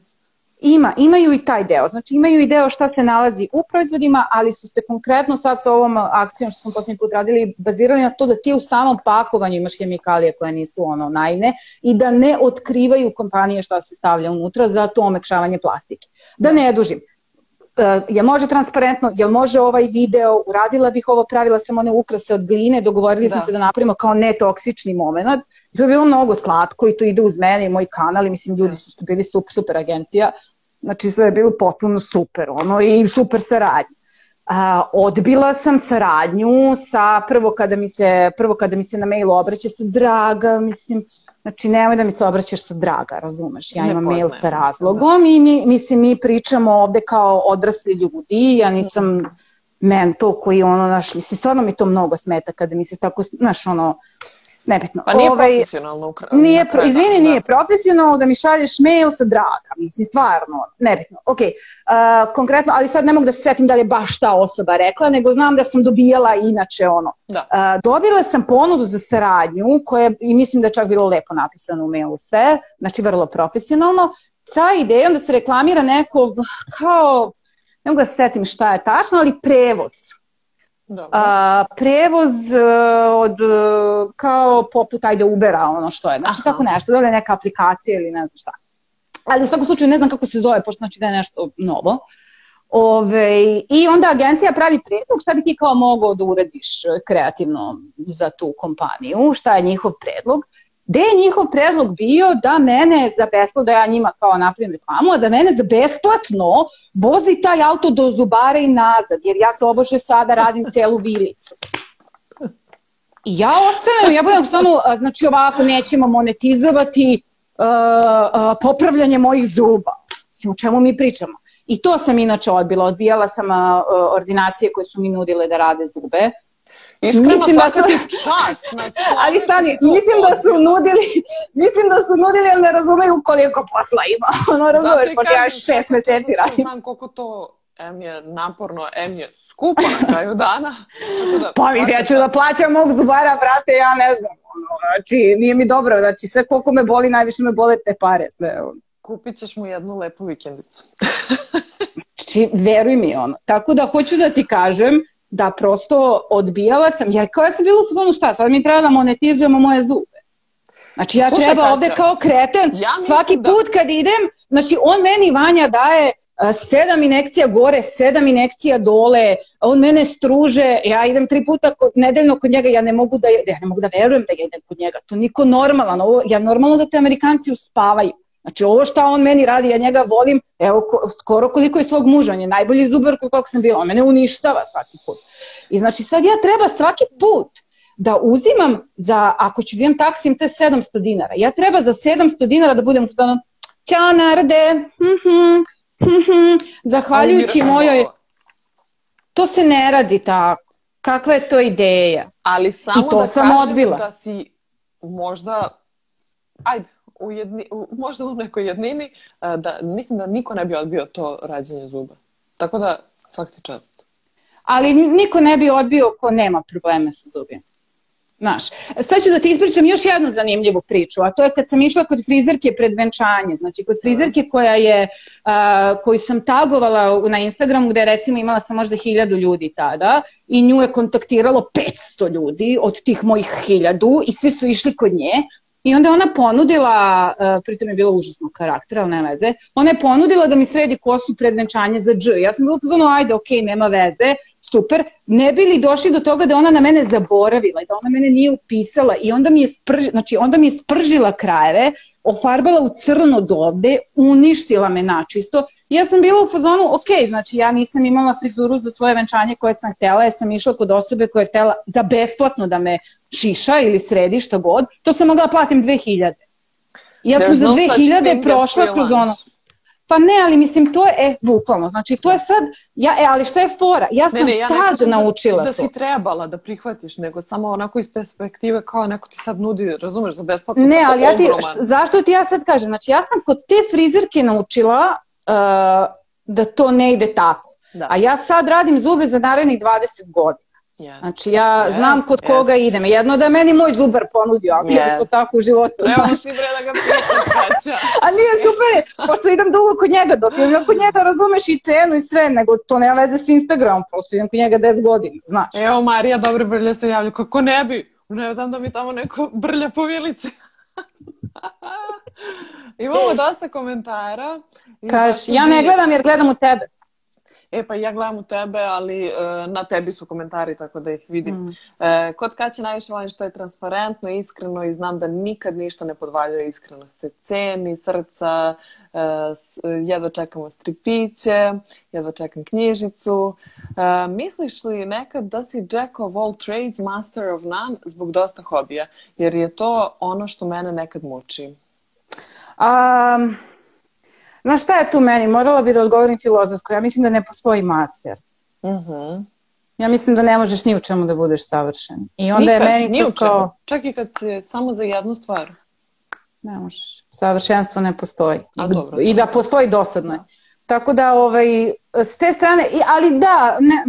Ima, imaju i taj deo. Znači imaju i deo šta se nalazi u proizvodima, ali su se konkretno sad sa ovom akcijom što smo posljednji put radili bazirali na to da ti u samom pakovanju imaš hemikalije koje nisu ono najne i da ne otkrivaju kompanije šta se stavlja unutra za to omekšavanje plastike. Da ne dužim. Uh, je može transparentno, jel može ovaj video, uradila bih ovo, pravila sam one ukrase od gline, dogovorili smo Da. se da napravimo kao netoksični moment. To je bilo mnogo slatko i to ide uz mene i moj kanal i mislim ljudi su bili super, super agencija. Znači sve je bilo potpuno super ono i super saradnja. A, odbila sam saradnju sa prvo kada mi se prvo kada mi se na mail obraća sa draga, mislim Znači, nemoj da mi se obraćaš sa draga, razumeš? Ja imam mail sa razlogom i mi, mislim, mi pričamo ovde kao odrasli ljudi, ja nisam mentor koji ono, naš, mislim, stvarno mi to mnogo smeta kada mi se tako, znaš, ono, nebitno. Pa nije Ovaj, profesionalno u kra- Nije, pro, izvini, dana, nije da. profesionalno da mi šalješ mail sa draga, mislim, stvarno, nebitno. Ok, uh, konkretno, ali sad ne mogu da se setim da li je baš ta osoba rekla, nego znam da sam dobijala inače ono. Da. Uh, dobila sam ponudu za saradnju, koja, i mislim da je čak bilo lepo napisano u mailu sve, znači vrlo profesionalno, sa idejom da se reklamira neko kao, ne mogu da se setim šta je tačno, ali prevoz. Dobro. A, prevoz e, od e, kao poput ajde Ubera ono što je. Znači Aha. tako nešto, da je neka aplikacija ili ne znam šta. Ali u svakom slučaju ne znam kako se zove, pošto znači da je nešto novo. Ove, I onda agencija pravi predlog šta bi ti kao mogao da uradiš e, kreativno za tu kompaniju, šta je njihov predlog. Gde je njihov predlog bio da mene za besplatno, da ja njima kao napravim reklamu, a da mene za besplatno vozi taj auto do Zubara i nazad, jer ja to obože sada radim celu vilicu. I ja ostanem, ja budem a, znači ovako, nećemo monetizovati uh, uh, popravljanje mojih zuba. Mislim, o čemu mi pričamo? I to sam inače odbila. Odbijala sam uh, ordinacije koje su mi nudile da rade zube. Iskreno mislim da su- čast. Znači, Ali stani, mislim da su nudili, mislim da su nudili, ali ne razumeju koliko posla ima. Ono, razumeš, pošto ja šest meseci radim. Znam koliko to M je naporno, M je skupo na kraju dana. Da, Pa svaka ja ću da plaćam mog zubara, brate, ja ne znam. Ono, znači, nije mi dobro, znači sve koliko me boli, najviše me bole te pare. Sve, ono. Kupit ćeš mu jednu lepu vikendicu. Znači, veruj mi ono. Tako da hoću da ti kažem da prosto odbijala sam, jer kao ja sam bila u fazonu šta, sad mi treba da monetizujemo moje zube. Znači ja Slušaj, treba ovde kao kreten, ja svaki da- put kad idem, znači on meni Vanja daje sedam inekcija gore, sedam inekcija dole, on mene struže, ja idem tri puta kod, nedeljno kod njega, ja ne mogu da, ja ne mogu da verujem da ja idem kod njega, to niko normalan, ovo, ja normalno da te Amerikanci uspavaju. Znači ovo šta on meni radi, ja njega volim, evo ko, skoro koliko je svog muža, on je najbolji zubar kod kog sam bila, on mene uništava svaki put. I znači sad ja treba svaki put da uzimam za, ako ću da imam taksim, to je 700 dinara. Ja treba za 700 dinara da budem u stanu, ćao narode, mhm, mhm, zahvaljujući Ali biraš mojoj, to se ne radi tako. Kakva je to ideja? Ali samo I to da sam kažem odbila. da si možda, ajde, u jedni, u, možda u nekoj jednini, a, da mislim da niko ne bi odbio to rađenje zuba. Tako da, svaka ti čast. Ali niko ne bi odbio ko nema probleme sa zubima. Znaš, sad ću da ti ispričam još jednu zanimljivu priču, a to je kad sam išla kod frizerke pred venčanje, znači kod frizerke koja je, a, koju sam tagovala na Instagramu gde recimo imala sam možda hiljadu ljudi tada i nju je kontaktiralo 500 ljudi od tih mojih hiljadu i svi su išli kod nje I onda ona ponudila, uh, pritom je bilo užasno karaktera, ali ne veze, ona je ponudila da mi sredi kosu pred venčanje za dž. Ja sam bila u fazonu, ajde, okej, nema veze, super, ne bi li došli do toga da ona na mene zaboravila i da ona mene nije upisala i onda mi je, sprž, znači, onda mi je spržila krajeve, ofarbala u crno do ovde, uništila me načisto. I ja sam bila u fazonu, ok, znači ja nisam imala frizuru za svoje venčanje koje sam htela, ja sam išla kod osobe koja je htela za besplatno da me šiša ili sredi šta god, to sam mogla da platim 2000. I ja sam za 2000 prošla kroz ono... Pa ne, ali mislim, to je, e, bukvalno, znači to je sad, ja, e, ali šta je fora? Ja sam ne, ne, ja tad da- naučila da. Da si trebala da prihvatiš, nego samo onako iz perspektive kao neko ti sad nudi, razumeš, za besplatno. Ne, ali ja ti, šta, zašto ti ja sad kažem? Znači ja sam kod te frizerke naučila uh, da to ne ide tako. Da. A ja sad radim zube za narednih 20 godina. Yes. Znači ja yes, znam kod yes. koga idem. Jedno da meni moj zubar ponudio, ako yes. je to tako u životu. Treba si bre da ga pitaš A nije super, pošto idem dugo kod njega, dok ja kod njega razumeš i cenu i sve, nego to nema veze s Instagramom, prosto idem kod njega 10 godina, znaš. Evo Marija, dobre brlje se javlja, kako ne bi, ne dam da mi tamo neko brlja po vilici. Imamo dosta komentara. Kaš, ja ne gledam jer gledam u tebe. E pa ja gledam u tebe, ali uh, na tebi su komentari, tako da ih vidim. Mm. Uh, kod Kaće najviše volim što je transparentno, iskreno i znam da nikad ništa ne podvaljuje iskreno. Se ceni, srca, uh, jedva čekamo stripiće, jedva čekam knjižicu. Uh, misliš li nekad da si jack of all trades, master of none zbog dosta hobija? Jer je to ono što mene nekad muči. Um... Znaš šta je tu meni? Morala bi da odgovorim filozofsko. Ja mislim da ne postoji master. Uh mhm. -huh. Ja mislim da ne možeš ni u čemu da budeš savršen. I onda Nikad, je meni to kao... Čak i kad se samo za jednu stvar. Ne možeš. Savršenstvo ne postoji. A, dobro, I da postoji dosadno. Da. Tako da, ovaj, s te strane, ali da, ne,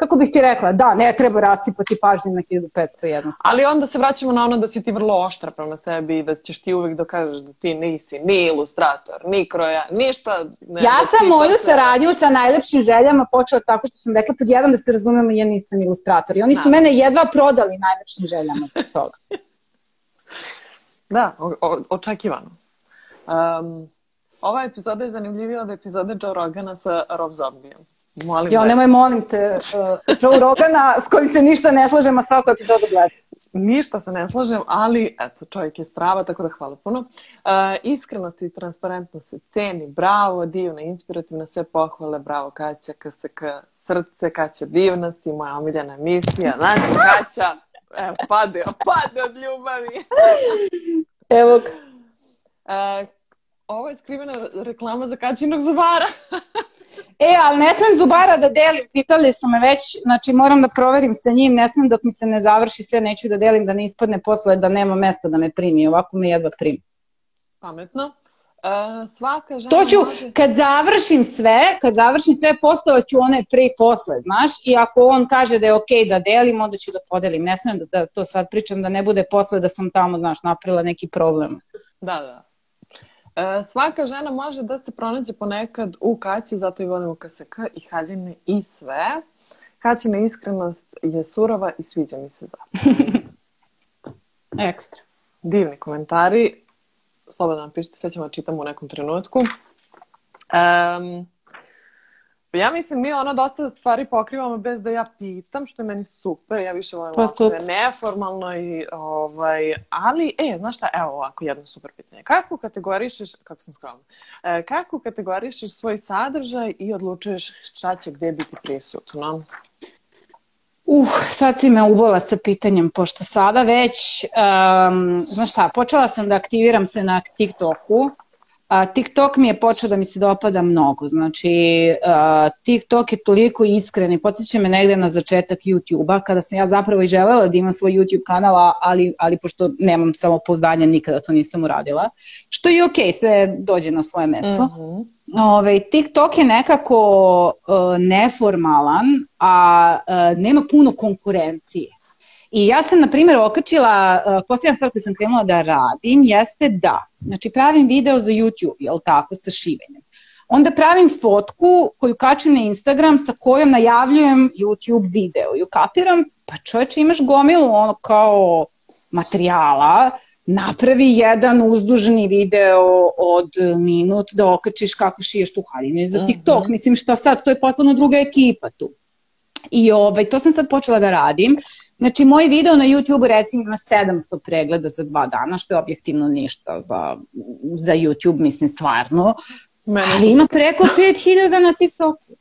kako bih ti rekla, da, ne treba rasipati pažnju na 1500 jednostavno. Ali onda se vraćamo na ono da si ti vrlo oštra prema sebi i da ćeš ti uvek da kažeš da ti nisi ni ilustrator, ni kroja, ništa. Ne, ja da sam moju sve... saradnju sa najlepšim željama počela tako što sam rekla pod jedan da se razumemo ja nisam ilustrator. I oni su da. mene jedva prodali najlepšim željama od toga. da, o, o, očekivano. Um, ova epizoda je zanimljivija od epizode Joe Rogana sa Rob Zombijom. Molim jo, nemoj molim te, uh, Joe Rogana s kojim se ništa ne slažem, a svaku epizodu gledam. Ništa se ne slažem, ali eto, čovjek je strava, tako da hvala puno. Uh, iskrenost i transparentnost se ceni, bravo, divna, inspirativna, sve pohvale, bravo Kaća, KSK, srce, Kaća, divna si, moja omiljena emisija, znači Kaća, evo, pade, pade od ljubavi. evo. Uh, ovo je skrivena reklama za Kaćinog zubara. E, ali ne smem Zubara da delim, pitali su me već, znači moram da proverim sa njim, ne smem dok mi se ne završi sve, neću da delim, da ne ispadne posle da nema mesta da me primi, ovako me jedva primi. Pametno. Uh, svaka žena to ću, može... kad završim sve, kad završim sve, postovat ću one pre i posle, znaš, i ako on kaže da je okej okay da delim, onda ću da podelim. Ne smem da, da to sad pričam, da ne bude posle da sam tamo, znaš, napravila neki problem. Da, da. E, svaka žena može da se pronađe ponekad u kaći, zato i volimo KSK i haljine i sve. Kaćina iskrenost je surova i sviđa mi se zato. Ekstra. Divni komentari. Slobodno nam pišite, sve ćemo da čitamo u nekom trenutku. Um, Ja mislim, mi ono dosta stvari pokrivamo bez da ja pitam, što je meni super. Ja više volim pa, ovako da neformalno i ovaj, ali, e, znaš šta, evo ovako jedno super pitanje. Kako kategorišeš, kako sam skromna, e, kako kategorišeš svoj sadržaj i odlučuješ šta će gde biti prisutno? Uh, sad si me ubola sa pitanjem, pošto sada već, um, znaš šta, počela sam da aktiviram se na TikToku, A, TikTok mi je počeo da mi se dopada mnogo, znači a, TikTok je toliko iskren i podsjeća me negde na začetak YouTube-a, kada sam ja zapravo i želela da imam svoj YouTube kanal, ali, ali pošto nemam samo pouzdanje, nikada to nisam uradila, što je okej, okay, sve dođe na svoje mesto. Mm -hmm. Ove, TikTok je nekako uh, neformalan, a uh, nema puno konkurencije. I ja sam, na primjer, okačila, uh, posljedna stvar koju sam krenula da radim jeste da, znači pravim video za YouTube, jel tako, sa šivenjem. Onda pravim fotku koju kačem na Instagram sa kojom najavljujem YouTube video. I ukapiram, pa čovječe imaš gomilu ono kao materijala, napravi jedan uzdužni video od minut da okačiš kako šiješ tu haljinu za TikTok. Mm -hmm. Mislim šta sad, to je potpuno druga ekipa tu. I ovaj, to sam sad počela da radim. Znači, moj video na YouTube recimo ima 700 pregleda za dva dana, što je objektivno ništa za, za YouTube, mislim, stvarno. Mene Ali ima preko 5000 na TikToku.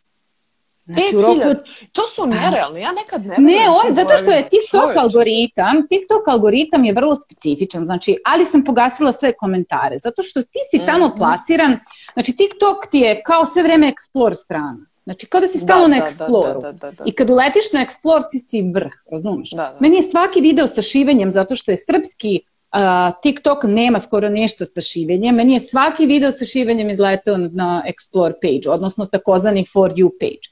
Znači, u roku... To su nerealni, ja nekad ne Ne, on, zato što je TikTok čovječ. algoritam, TikTok algoritam je vrlo specifičan, znači, ali sam pogasila sve komentare, zato što ti si tamo mm -hmm. plasiran, znači TikTok ti je kao sve vreme explore strana. Znači, kao da si stalo da, na Explore. Da, da, da, da, I kad uletiš na Explore, ti si vrh, razumeš? Da, da. Meni je svaki video sa šivenjem, zato što je srpski Uh, TikTok nema skoro nešto sa šivenjem. Meni je svaki video sa šivenjem izletao na Explore page, odnosno takozvani For You page.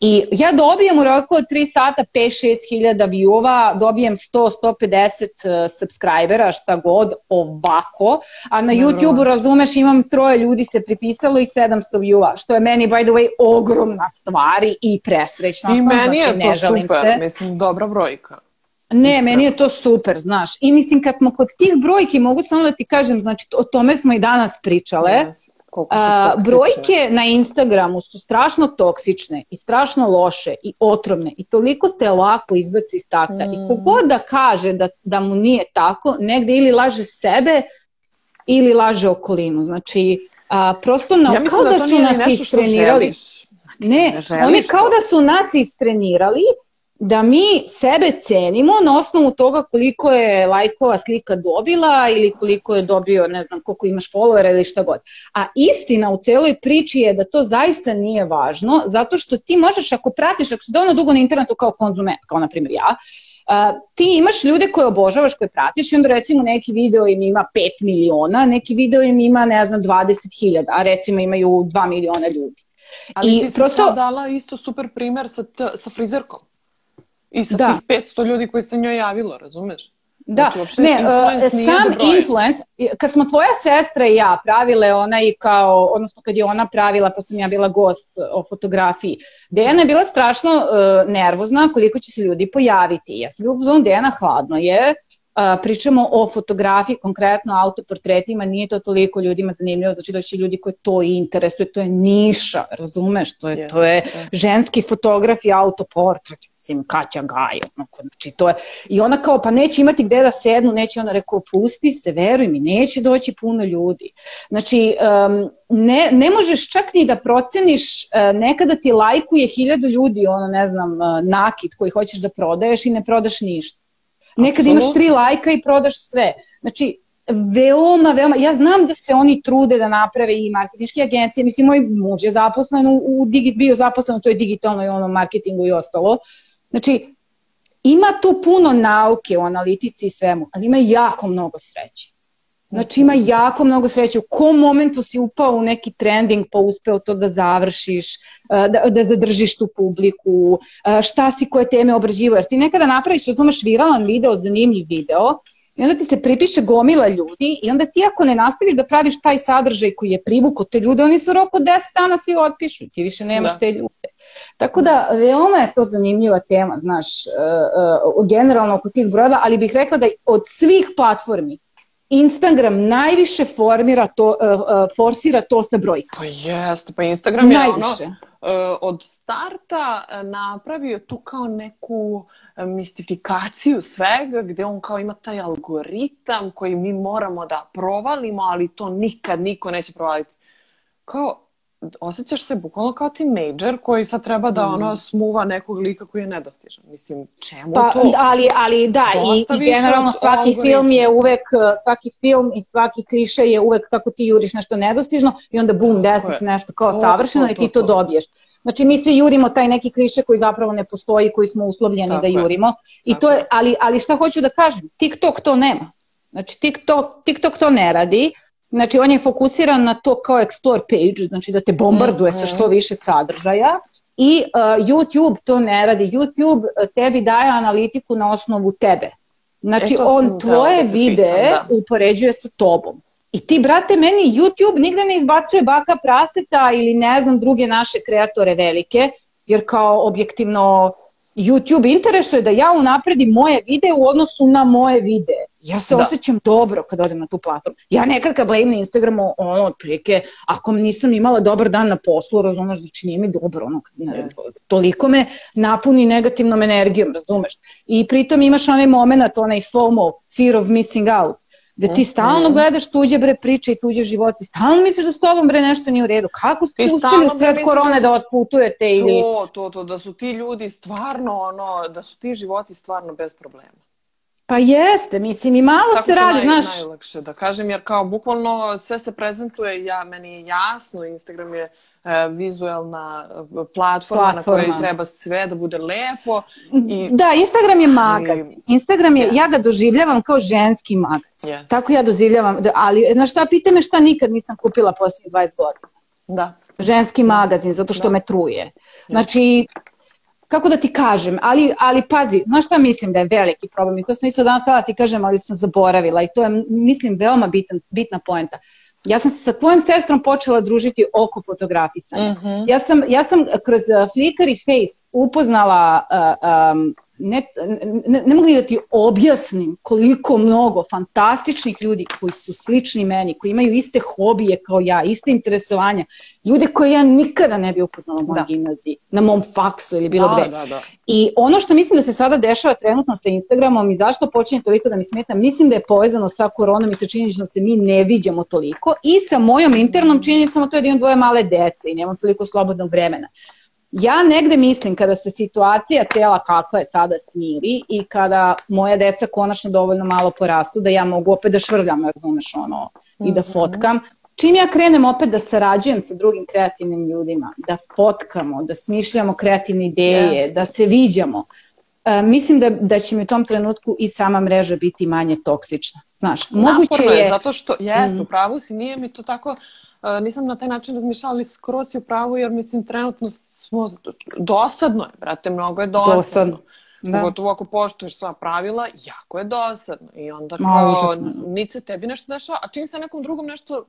I ja dobijem u roku od 3 sata 5-6 hiljada view-ova, dobijem 100-150 uh, subscribera, šta god, ovako, a na YouTube-u, razumeš, imam troje ljudi se pripisalo i 700 view-ova, što je meni, by the way, ogromna stvar i presrećna I sam, meni znači, je to super, se. mislim, dobra brojka. Ne, meni je to super, znaš. I mislim, kad smo kod tih brojki, mogu samo da ti kažem, znači, o tome smo i danas pričale. Yes. A, brojke na Instagramu su strašno toksične i strašno loše i otrovne i toliko te lako izbaci iz starta mm. i kogod da kaže da, da mu nije tako, negde ili laže sebe ili laže okolinu. Znači, a, prosto na, ja kao da, da su nas istrenirali. Znači, ne, ne oni kao da su nas istrenirali da mi sebe cenimo na osnovu toga koliko je lajkova slika dobila ili koliko je dobio, ne znam, koliko imaš followera ili šta god. A istina u celoj priči je da to zaista nije važno, zato što ti možeš, ako pratiš, ako si dovoljno dugo na internetu kao konzument, kao na primjer ja, Uh, ti imaš ljude koje obožavaš, koje pratiš i onda recimo neki video im ima 5 miliona, neki video im ima ne znam 20.000, a recimo imaju 2 miliona ljudi. Ali I ti si prosto... dala isto super primer sa, t, sa frizerkom. I sa da. tih 500 ljudi koji se njoj javilo, razumeš? Da, znači, ne, uh, sam influence, kad smo tvoja sestra i ja pravile ona i kao, odnosno kad je ona pravila, pa sam ja bila gost o fotografiji, Dejana je bila strašno uh, nervozna koliko će se ljudi pojaviti. Ja sam bila u zonu Dejana hladno je, Uh, pričamo o fotografiji, konkretno autoportretima, nije to toliko ljudima zanimljivo, znači da će ljudi koji to interesuje, to je niša, razumeš, to je, yeah, to je yeah. ženski fotograf i autoportret, mislim, Kaća Gaj, onako, znači to je, i ona kao, pa neće imati gde da sednu, neće ona rekao, pusti se, veruj mi, neće doći puno ljudi. Znači, um, ne, ne možeš čak ni da proceniš, uh, nekada ti lajkuje hiljadu ljudi, ono, ne znam, uh, nakit koji hoćeš da prodaješ i ne prodaš ništa. Nekad imaš tri lajka i prodaš sve. Znači, veoma, veoma, ja znam da se oni trude da naprave i marketinške agencije, mislim, moj muž je zaposlen u, u digi, bio zaposlen u toj digitalnoj ono, marketingu i ostalo. Znači, ima tu puno nauke u analitici i svemu, ali ima jako mnogo sreće. Znači ima jako mnogo sreće. U kom momentu si upao u neki trending pa uspeo to da završiš, da, da zadržiš tu publiku, šta si koje teme obrađivo. Jer ti nekada napraviš, razumeš, viralan video, zanimljiv video i onda ti se pripiše gomila ljudi i onda ti ako ne nastaviš da praviš taj sadržaj koji je privuko te ljude, oni su roko 10 dana svi otpišu, ti više nemaš da. te ljude. Tako da, veoma je to zanimljiva tema, znaš, uh, generalno oko tih brojeva, ali bih rekla da od svih platformi Instagram najviše formira to, uh, uh, forsira to sa brojkama. Pa jeste, pa Instagram je najviše. ono, uh, od starta napravio tu kao neku mistifikaciju svega, gde on kao ima taj algoritam koji mi moramo da provalimo, ali to nikad niko neće provaliti. Kao, osjećaš se bukvalno kao teenager koji sad treba da mm. ono smuva nekog lika koji je nedostižan. Mislim, čemu pa, to? Ali, ali da, i, i generalno svaki algoritm. film je uvek, svaki film i svaki kliše je uvek kako ti juriš nešto nedostižno i onda bum, desi se nešto kao to, savršeno to, to, i ti to, to dobiješ. Znači mi svi jurimo taj neki kliše koji zapravo ne postoji, koji smo uslovljeni Tako da jurimo. Je. I Tako to je, ali, ali šta hoću da kažem, TikTok to nema. Znači TikTok, TikTok to ne radi, Znači, on je fokusiran na to kao explore page, znači da te bombarduje mm -hmm. sa što više sadržaja. I uh, YouTube to ne radi. YouTube uh, tebi daje analitiku na osnovu tebe. Znači, e, on tvoje da videe da. upoređuje sa tobom. I ti, brate, meni YouTube nigde ne izbacuje baka praseta ili ne znam druge naše kreatore velike, jer kao objektivno YouTube interesuje da ja unapredim moje videe u odnosu na moje videe. Ja se Da. osjećam dobro kad odem na tu platformu. Ja nekad kad gledam na Instagramu, ono, otprilike, ako nisam imala dobar dan na poslu, razumeš, znači nije mi dobro, ono, ne, toliko me napuni negativnom energijom, razumeš. I pritom imaš onaj moment, onaj FOMO, fear of missing out, gde ti stalno gledaš tuđe bre priče i tuđe živote i stalno misliš da s tobom bre nešto nije u redu. Kako ste I uspeli sred misliš korone da da otputujete ili... To, to, to, da su ti ljudi stvarno, ono, da su ti životi stvarno bez problema. Pa jeste, mislim i malo Tako se radi, naj, znaš. najlakše da kažem, jer kao bukvalno sve se prezentuje, ja, meni je jasno, Instagram je e, vizuelna e, platforma, na kojoj Platforma. treba sve da bude lepo. I, Da, Instagram je magazin. Instagram je, Yes. ja ga doživljavam kao ženski magazin. Yes. Tako ja doživljavam, da, ali znaš šta, pita me šta nikad nisam kupila posljednjih 20 godina. Da. Ženski magazin, zato što Da. me truje. Znači, kako da ti kažem, ali, ali pazi, znaš šta mislim da je veliki problem i to sam isto danas htjela da ti kažem, ali sam zaboravila i to je, mislim, veoma bitan, bitna poenta. Ja sam se sa tvojom sestrom počela družiti oko fotografisanja. Mhm. Ja sam, ja sam kroz uh, Flickr i Face upoznala, uh, um, ne, ne, ne mogu da ti objasnim koliko mnogo fantastičnih ljudi koji su slični meni, koji imaju iste hobije kao ja, iste interesovanja, ljude koje ja nikada ne bi upoznala u mojoj Da. gimnaziji, na mom faksu ili bilo da, gde. da, da. I ono što mislim da se sada dešava trenutno sa Instagramom i zašto počinje toliko da mi smeta, mislim da je povezano sa koronom i sa činjenicom da se mi ne viđamo toliko i sa mojom internom činjenicom, a to je da imam dvoje male dece i nemam toliko slobodnog vremena. Ja negde mislim kada se situacija cela kakva je sada smiri i kada moja deca konačno dovoljno malo porastu da ja mogu opet da švrljam, razumeš ono, i da fotkam, Čim ja krenem opet da sarađujem sa drugim kreativnim ljudima, da fotkamo, da smišljamo kreativne ideje, Jeste. da se viđamo, e, mislim da, da će mi u tom trenutku i sama mreža biti manje toksična. Znaš, moguće Naporno je, je... zato što, jest, Mhm. u pravu si, nije mi to tako, e, nisam na taj način razmišljala, ali skroz si u pravu, jer mislim, trenutno smo, dosadno je, brate, mnogo je dosadno. Dosadno, da. Pogotovo ako poštuješ sva pravila, jako je dosadno. I onda kao, niti se tebi nešto dešava, a čim se nekom drugom nešto,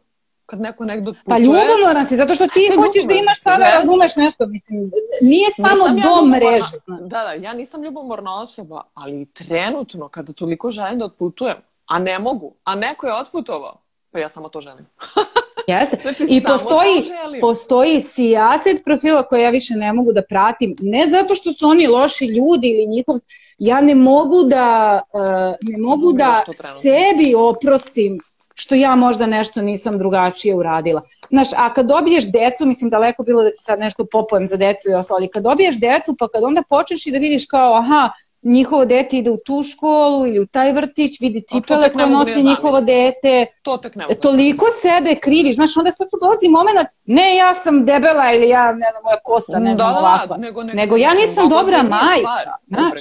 kad neko negdje otputuje... Pa ljubomoran si, zato što ti Pa, hoćeš da imaš sada, razumeš nešto, mislim, nije samo Nisam ja do ljubomorna- mreže. Da, da, ja nisam ljubomorna osoba, ali trenutno kada toliko želim da otputujem, a ne mogu, a neko je otputovao, pa ja samo to želim. Jeste. Znači, I postoji, postoji sijaset profila koje ja više ne mogu da pratim. Ne zato što su oni loši ljudi ili njihov... Ja ne mogu da, uh, ne mogu da sebi oprostim što ja možda nešto nisam drugačije uradila. Znaš, a kad dobiješ decu, mislim daleko bilo da ti sad nešto popujem za decu i ostalo, ali kad dobiješ decu, pa kad onda počneš i da vidiš kao, aha, njihovo dete ide u tu školu ili u taj vrtić, vidi cipele koje nosi da njihovo dete, To tek ne toliko sebe kriviš, znaš, onda sad tu dolazi moment, ne ja sam debela ili ja, ne znam, moja kosa, ne znam, ovakva. nego, Nego ja nisam dobra majka, znaš.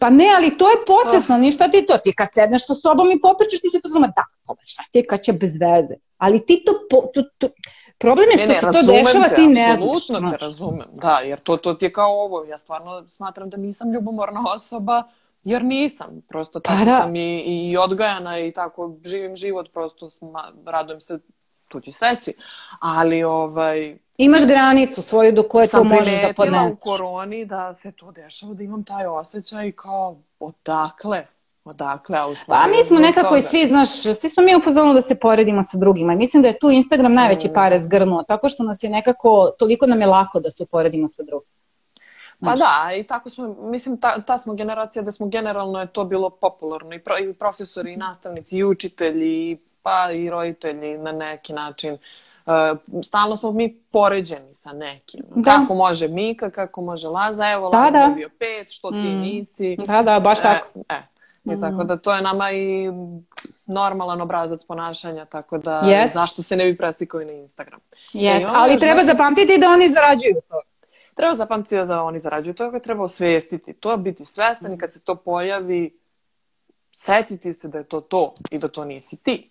Pa ne, ali to je podsvesno, Ah. ništa ti to, ti kad sedneš sa sobom i popričaš, ti će fazonu, da, to šta ti je kad će bez veze. Ali ti to, po, to, to, problem je što se to dešava, te, ti ne znaš. Apsolutno te razumem, da, jer to, to ti je kao ovo, ja stvarno smatram da nisam ljubomorna osoba, jer nisam, prosto tako Pa da. sam i, i odgajana i tako živim život, prosto sma, radujem se tuđi sreći, ali ovaj, Imaš granicu svoju do koje to sam možeš da primetila u podneseš. koroni da se to dešava, da imam taj osjećaj kao odakle, odakle, a u stvari Pa mi smo nekako i toga. svi, znaš, svi smo mi u fazonu da se poredimo sa drugima. I mislim da je tu Instagram najveće Mm. pare zgrnuo, tako što nas je nekako, toliko nam je lako da se uporedimo sa drugim. Pa Znaš. da, i tako smo, mislim, ta, ta smo generacija da smo generalno je to bilo popularno i, pro, i profesori, i nastavnici, i učitelji, pa i roditelji na neki način. Uh, stalno smo mi poređeni sa nekim. Da. Kako može Mika, kako može Laza, evo Da, Laza da. dobio pet, što ti Mm. nisi. Da, da, baš tako. E, e. I tako da to je nama i normalan obrazac ponašanja, tako da Jest. zašto se ne bi preslikao i na Instagram. Jest, I ali treba zato- zapamtiti da oni zarađuju to. Treba zapamtiti da oni zarađuju toga, treba osvijestiti to, biti svestan i kad se to pojavi, setiti se da je to to i da to nisi ti.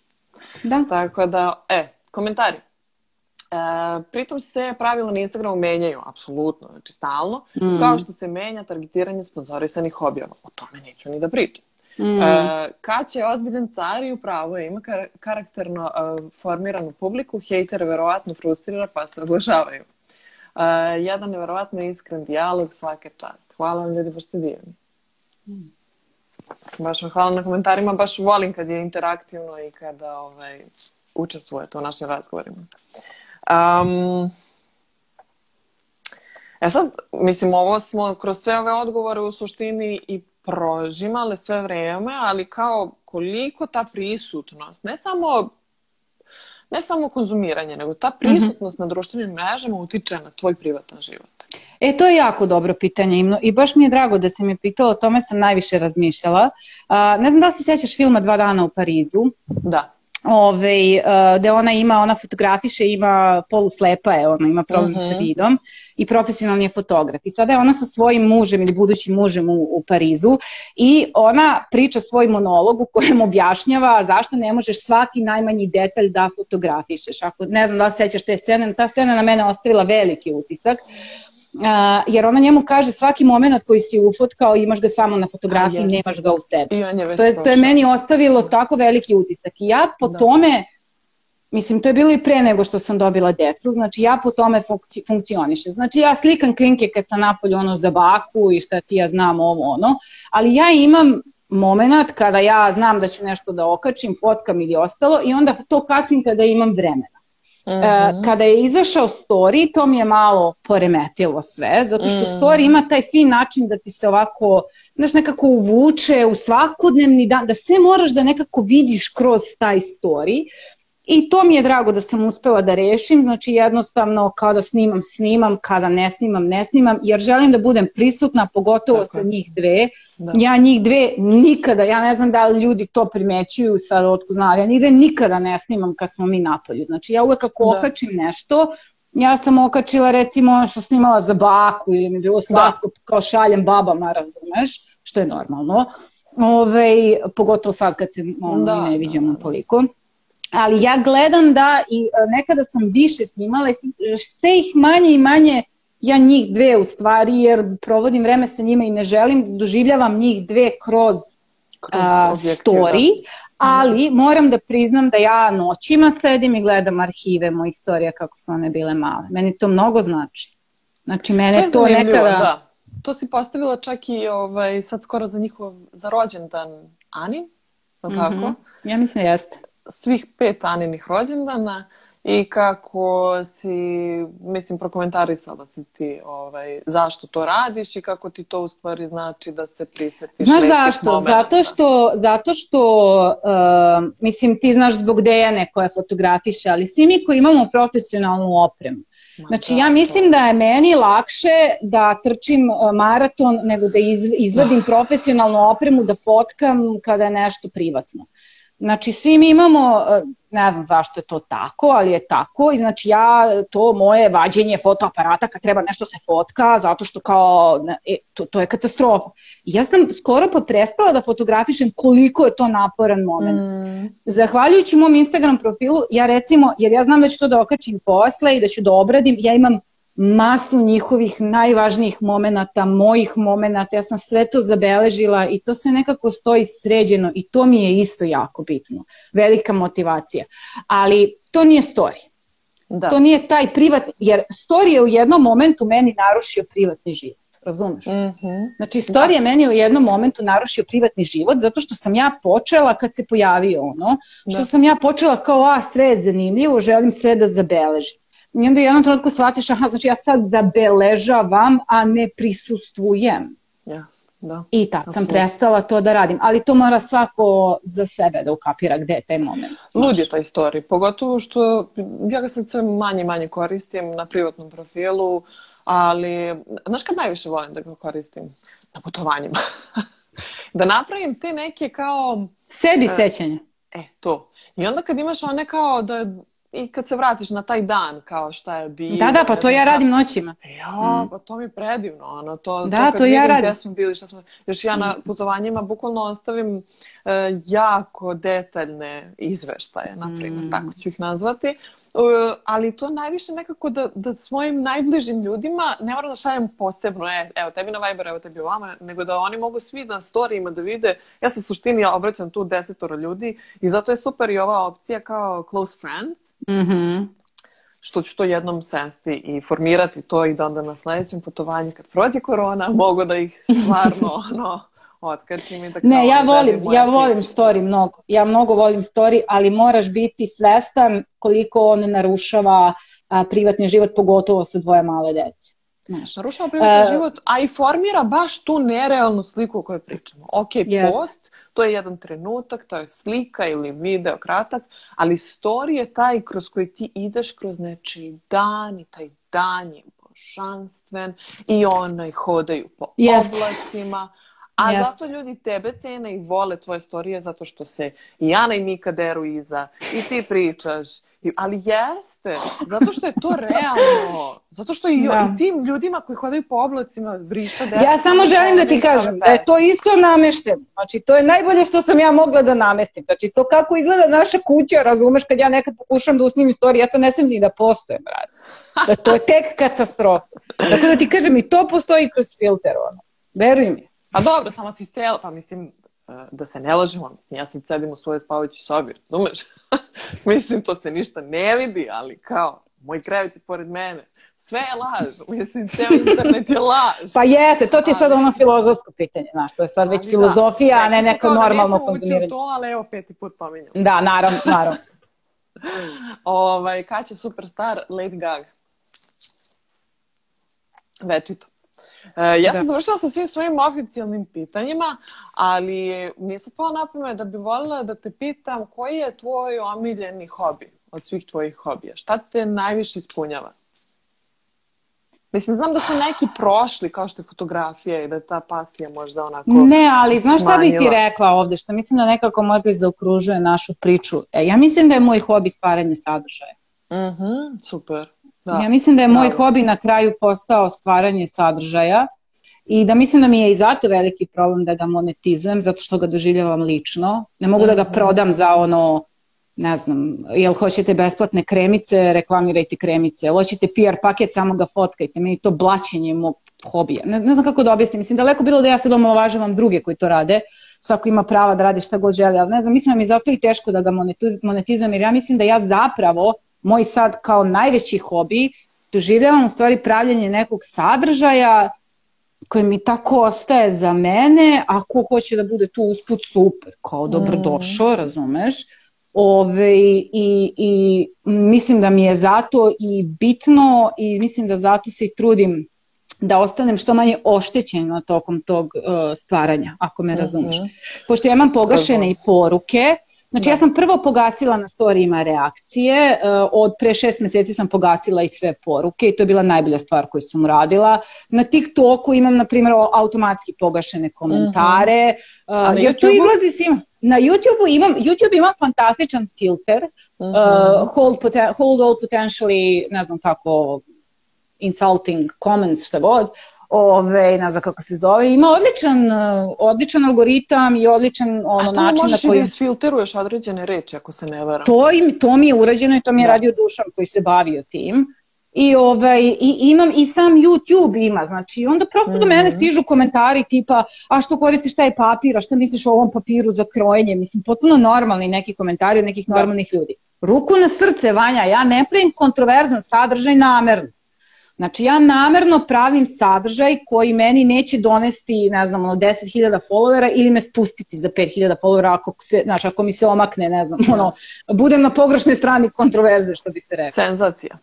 Da. Tako da, e, komentari. E, pritom se pravila na Instagramu menjaju, apsolutno, znači stalno, Mm. kao što se menja targetiranje sponzorisanih objava. O tome neću ni da pričam. Mm. E, Kaća je ozbiljan car i upravo je, ima kar- karakterno e, formiranu publiku, hejtere verovatno frustrira pa se oglašavaju. E, jedan neverovatno iskren dijalog svake čast. Hvala vam ljudi, baš ste divni. Baš vam hvala na komentarima, baš volim kad je interaktivno i kada ovaj, učestvujete u našim razgovorima. Um, e sad, mislim, ovo smo kroz sve ove odgovore u suštini i prožimale sve vreme, ali kao koliko ta prisutnost, ne samo ne samo konzumiranje, nego ta mhm. prisutnost mm -hmm. na društvenim mrežama utiče na tvoj privatan život? E, to je jako dobro pitanje i baš mi je drago da si me pitao, o tome sam najviše razmišljala. A, ne znam da li se sjećaš filma Dva dana u Parizu. Da ove, uh, gde ona ima, ona fotografiše, ima poluslepa je, ona ima problem uh -huh. sa mhm. vidom i profesionalni je fotograf. I sada je ona sa svojim mužem ili budućim mužem u, u Parizu i ona priča svoj monolog u kojem objašnjava zašto ne možeš svaki najmanji detalj da fotografišeš. Ako ne znam da se sećaš te scene, ta scena na mene ostavila veliki utisak. Uh, jer ona njemu kaže svaki moment koji si ufotkao imaš ga samo na fotografiji, A, nemaš ga u sebi. To, je, to je meni ostavilo tako veliki utisak. I ja po da. tome, mislim, to je bilo i pre nego što sam dobila decu, znači ja po tome funkci, funkcionišem. Znači ja slikam klinke kad sam napolju ono za baku i šta ti ja znam ovo ono, ali ja imam moment kada ja znam da ću nešto da okačim, fotkam ili ostalo i onda to katim kada imam vremena. -hmm. Kada je izašao story, to mi je malo poremetilo sve, zato što -hmm. story ima taj fin način da ti se ovako, znaš, nekako uvuče u svakodnevni dan, da sve moraš da nekako vidiš kroz taj story. I to mi je drago da sam uspela da rešim, znači jednostavno kada snimam, snimam, kada ne snimam, ne snimam, jer želim da budem prisutna, pogotovo Tako. sa njih dve. Da. Ja njih dve nikada, ja ne znam da li ljudi to primećuju sad otko znali, ja njih dve nikada ne snimam kad smo mi napolju. Znači ja uvek ako da. okačim nešto, ja sam okačila recimo ono što snimala za baku ili mi bilo slatko da. kao šaljem babama, razumeš, što je normalno. Ove, pogotovo sad kad se ono, da, ne viđamo da, toliko ali ja gledam da i e, nekada sam više snimala i sve ih manje i manje ja njih dve u stvari jer provodim vreme sa njima i ne želim doživljavam njih dve kroz, kroz a, story, da. ali moram da priznam da ja noćima sedim i gledam arhive mojih storija kako su one bile male. Meni to mnogo znači. Znači mene to, to nekada... Da. To si postavila čak i ovaj, sad skoro za njihov, za rođendan Ani, mm -hmm. tako? Ja mislim jeste svih pet Aninih rođendana i kako si, mislim, prokomentarisala si ti ovaj, zašto to radiš i kako ti to u stvari znači da se prisetiš Znaš zašto? Momenta. Zato što, zato što uh, mislim, ti znaš zbog Dejane koja fotografiše, ali svi mi koji imamo profesionalnu opremu, Znači ja mislim da je meni lakše da trčim uh, maraton nego da izvadim profesionalnu opremu da fotkam kada je nešto privatno. Znači, svi mi imamo, e, ne znam zašto je to tako, ali je tako i znači ja, to moje vađenje fotoaparata kad treba nešto se fotka, zato što kao, e, to, to je katastrofa. I ja sam skoro pa prestala da fotografišem koliko je to naporan moment. Mm. Zahvaljujući mom Instagram profilu, ja recimo, jer ja znam da ću to da okačim posle i da ću da obradim, ja imam masu njihovih najvažnijih momenata, mojih momenata, ja sam sve to zabeležila i to sve nekako stoji sređeno i to mi je isto jako bitno, velika motivacija. Ali to nije story. Da. To nije taj privatni, jer story je u jednom momentu meni narušio privatni život. Razumeš? Mm -hmm. Znači, story da. je meni u jednom momentu narušio privatni život zato što sam ja počela kad se pojavio ono, što da. sam ja počela kao, a, sve je zanimljivo, želim sve da zabeležim. I onda u jednom trenutku shvatiš, aha, znači ja sad zabeležavam, a ne prisustvujem. Yes, da. I tad sam prestala to da radim. Ali to mora svako za sebe da ukapira gde je taj moment. Znaš. Lud je taj story. Pogotovo što ja ga sad sve manje manje koristim na privatnom profilu, ali znaš kad najviše volim da ga koristim? Na putovanjima. da napravim te neke kao... Sebi e, sećanje. E, to. I onda kad imaš one kao da i kad se vratiš na taj dan kao šta je bilo. Da, da, pa to ja šta... radim noćima. Ja, mm. pa to mi je predivno. Ono, to, da, to, to ja radim. Gde smo bili, šta smo... Još ja na mm. putovanjima bukvalno ostavim uh, jako detaljne izveštaje, na primjer, mm. tako ću ih nazvati. Uh, ali to najviše nekako da, da svojim najbližim ljudima, ne moram da šaljem posebno, e, evo tebi na Viber, evo tebi ovama, nego da oni mogu svi na storijima da vide, ja se suštini ja obraćam tu desetoro ljudi i zato je super i ova opcija kao close friends, Mm -hmm. Što ću to jednom sesti i formirati to i da onda na sledećem putovanju kad prođe korona mogu da ih stvarno ono, otkačim i da Ne, ja volim, ja volim story mnogo. Ja mnogo volim story, ali moraš biti svestan koliko on narušava a, privatni život, pogotovo sa dvoje male dece. Znaš. Narušava privatni uh, život, a i formira baš tu nerealnu sliku o kojoj pričamo. Ok, yes. post, to je jedan trenutak, to je slika ili video kratak, ali story je taj kroz koji ti ideš kroz nečiji dan i taj dan je božanstven i onaj hodaju po yes. oblacima. A yes. zato ljudi tebe cene i vole tvoje storije zato što se i Ana i Mika deru iza i ti pričaš Ali jeste, zato što je to realno. Zato što i, da. i tim ljudima koji hodaju po oblacima vrišta deca. Ja samo želim da ti kažem da je to isto namešteno. Znači, to je najbolje što sam ja mogla da namestim. Znači, to kako izgleda naša kuća, razumeš, kad ja nekad pokušam da usnim istoriju, ja to ne smijem ni da postojem, brad. Da to je tek katastrofa. Tako da ti kažem, i to postoji kroz filter, ono. Veruj mi. Pa dobro, samo si cela, pa mislim, da se ne lažemo, mislim, ja sad sedim u svojoj spavajući sobi, razumeš? mislim, to se ništa ne vidi, ali kao, moj krevet je pored mene. Sve je laž, mislim, ceo internet je laž. Pa jeste, to ti je sad ono filozofsko pitanje, znaš, to je sad već da, filozofija, a ne neko normalno konzumiranje. Da to, ali evo peti put pominjam. Da, naravno, naravno. ovaj, kad će superstar Lady Gaga? Večito. E, ja sam da. završila sa svim svojim oficijalnim pitanjima, ali mi se pao napome da bi volila da te pitam koji je tvoj omiljeni hobi od svih tvojih hobija? Šta te najviše ispunjava? Mislim, znam da su neki prošli kao što je fotografija i da je ta pasija možda onako Ne, ali znaš šta bih ti rekla ovde, što mislim da nekako možda zaokružuje našu priču. E, ja mislim da je moj hobi stvaranje sadržaja. Mhm, super. Da, ja mislim da je moj hobi na kraju postao stvaranje sadržaja i da mislim da mi je i zato veliki problem da ga monetizujem, zato što ga doživljavam lično. Ne mogu da ga mhm. prodam za ono, ne znam, jel hoćete besplatne kremice, reklamirajte kremice, jel hoćete PR paket, samo ga fotkajte, meni to blaćenje mog hobija. Ne, ne znam kako da objasnim, mislim daleko bilo da ja sad omalovažavam druge koji to rade, svako ima prava da radi šta god želi, ali ne znam, mislim da mi je zato i teško da ga monetizujem, jer ja mislim da ja zapravo moj sad kao najveći hobi doživljavam u stvari pravljanje nekog sadržaja koji mi tako ostaje za mene, a ko hoće da bude tu usput super, kao dobrodošao, mm. razumeš? Ove, i, I mislim da mi je zato i bitno i mislim da zato se i trudim da ostanem što manje oštećena tokom tog uh, stvaranja, ako me razumeš. Mm -hmm. Pošto ja imam pogašene i poruke, Znači da. ja sam prvo pogasila na storijima reakcije, uh, od pre šest meseci sam pogasila i sve poruke i to je bila najbolja stvar koju sam radila. Na TikToku imam, na primjer, automatski pogašene komentare, uh -huh. uh, jer YouTube? tu izlazi svima. Na YouTubeu imam, YouTube ima fantastičan filter, uh -huh. uh, hold, hold all potentially, ne znam kako, insulting comments, šta god, ove, ne znam kako se zove, ima odličan, odličan algoritam i odličan ono, način na koji... A to možeš da isfilteruješ određene reči, ako se ne varam. To, im, to mi je urađeno i to mi je da. radio Dušan koji se bavio tim. I, ovaj, i imam i sam YouTube ima, znači onda prosto mm -hmm. do mene mhm. stižu komentari tipa a što koristiš taj papir, a šta misliš o ovom papiru za krojenje, mislim potpuno normalni neki komentari od nekih da. normalnih ljudi. Ruku na srce, Vanja, ja ne pravim kontroverzan sadržaj namerno. Znači ja namerno pravim sadržaj koji meni neće donesti, ne znam, ono 10.000 followera ili me spustiti za 5.000 followera ako, se, znači, ako mi se omakne, ne znam, ono, budem na pogrešnej strani kontroverze, što bi se rekao. Senzacija.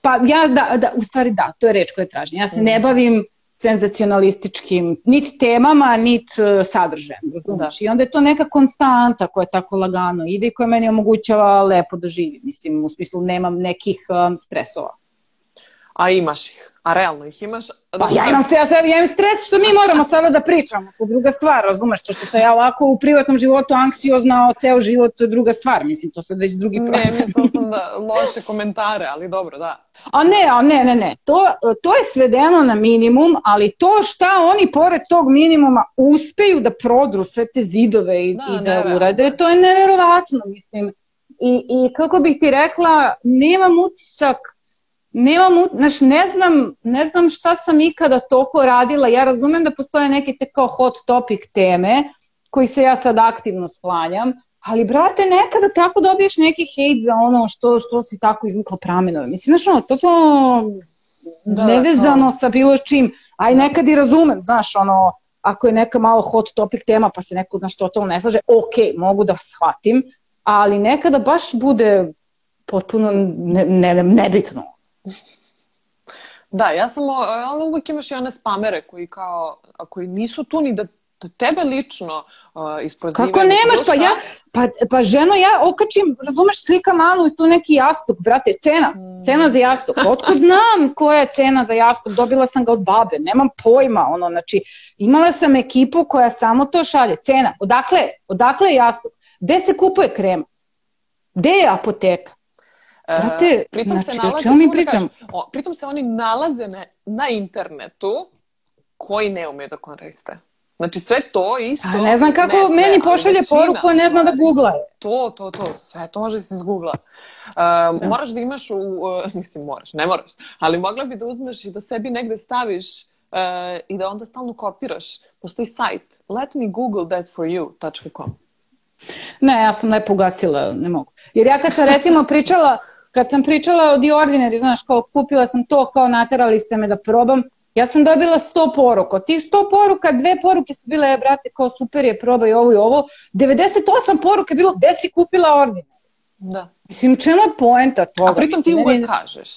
Pa ja, da, da, u stvari da, to je reč koja tražim. Ja se ne bavim senzacionalističkim nit temama, nit uh, sadržajem, razumiješ? Da. I onda je to neka konstanta koja je tako lagano ide i koja meni omogućava lepo da živim. Mislim, u smislu nemam nekih um, stresova. A imaš ih. A realno ih imaš. Pa ja imam, ja, ja imam stres što mi moramo sada da pričamo. To je druga stvar, razumeš? To što sam ja ovako u privatnom životu anksiozna o ceo život, to je druga stvar. Mislim, to sad već drugi problem. Ne, mislila sam da loše komentare, ali dobro, da. A ne, a ne, ne, ne. To, to je svedeno na minimum, ali to šta oni pored tog minimuma uspeju da prodru sve te zidove i da, i da urade, to je neverovatno, mislim. I, I kako bih ti rekla, nemam utisak nemam, znaš, ne znam, ne znam šta sam ikada toliko radila. Ja razumem da postoje neke te kao hot topic teme koji se ja sad aktivno sklanjam, ali brate, nekada tako dobiješ neki hejt za ono što, što si tako izvukla pramenove. Mislim, znaš, ono, to to da, nevezano to. sa bilo čim. Aj nekad i razumem, znaš, ono, ako je neka malo hot topic tema pa se neko na što to ne slaže, ok, mogu da shvatim, ali nekada baš bude potpuno ne, ne, nebitno. Da, ja sam, ali uvijek imaš i one spamere koji kao, koji nisu tu ni da da tebe lično uh, isprozivaju. Kako nemaš, pa ja, pa, pa ženo ja okačim, razumeš, slika malu i tu neki jastuk, brate, cena, mm. cena za jastuk. Otkud znam koja je cena za jastuk, dobila sam ga od babe, nemam pojma, ono, znači, imala sam ekipu koja samo to šalje, cena, odakle, odakle je jastuk, gde se kupuje krema, gde je apoteka, Brate, pritom znači, se nalaze, mi da pričam? Kažem, o, pritom se oni nalaze na, na internetu koji ne umeju da koriste. Znači sve to isto... A ne znam kako ne sve, meni pošalje poruku, a ne znam da googla. To, to, to, sve to može da se izgoogla. Uh, da. Moraš da imaš u... Uh, mislim, moraš, ne moraš, ali mogla bi da uzmeš i da sebi negde staviš uh, i da onda stalno kopiraš. Postoji sajt letmegoogle.thatforyou.com Ne, ja sam lepo ugasila, ne mogu. Jer ja kad sam recimo pričala, kad sam pričala o The Ordinary, znaš, kao kupila sam to, kao naterali ste me da probam, Ja sam dobila 100 poruka. Od tih 100 poruka, dve poruke su bile, e, brate, kao super je, probaj ovo i ovo. 98 poruka je bilo, gde si kupila ordine? Da. Mislim, čemu je poenta toga? A pritom ti uvek kažeš.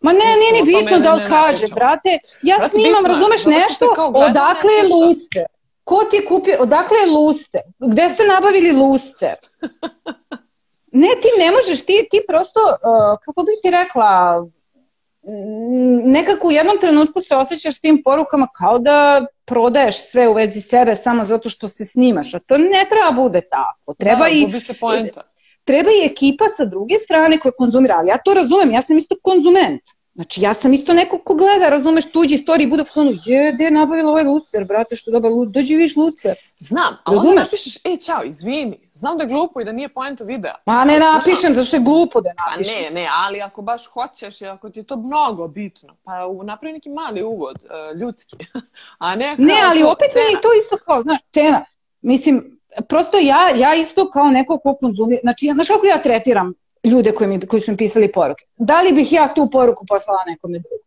Ma ne, nije ni bitno da li kaže, brate. Ja brate, snimam, bitno, razumeš nešto, odakle je luster? Ko ti je kupio, odakle je luster? Gde ste nabavili luster? Ne, ti ne možeš, ti, ti prosto, uh, kako bih ti rekla, nekako u jednom trenutku se osjećaš s tim porukama kao da prodaješ sve u vezi sebe samo zato što se snimaš, a to ne treba bude tako. Treba da, i, se poenta. Treba i ekipa sa druge strane koja konzumira, ali ja to razumem, ja sam isto konzument. Znači, ja sam isto neko ko gleda, razumeš, tuđi istoriji i bude u fonu, je, gde je nabavila ovaj luster, brate, što dobar luster, dođi viš luster. Znam, a onda napišeš, e, čao, izvini, znam da je glupo i da nije poenta videa. Ma ne napišem, zašto je glupo da napišem. Pa ne, ne, ali ako baš hoćeš i ako ti je to mnogo bitno, pa napravi neki mali uvod, uh, ljudski. a ne, ne, ali opet cena. je to isto kao, znaš, cena. Mislim, prosto ja, ja isto kao neko ko konzumira, znači, znaš kako ja tretiram ljude koji, mi, koji su mi pisali poruke. Da li bih ja tu poruku poslala nekome drugom?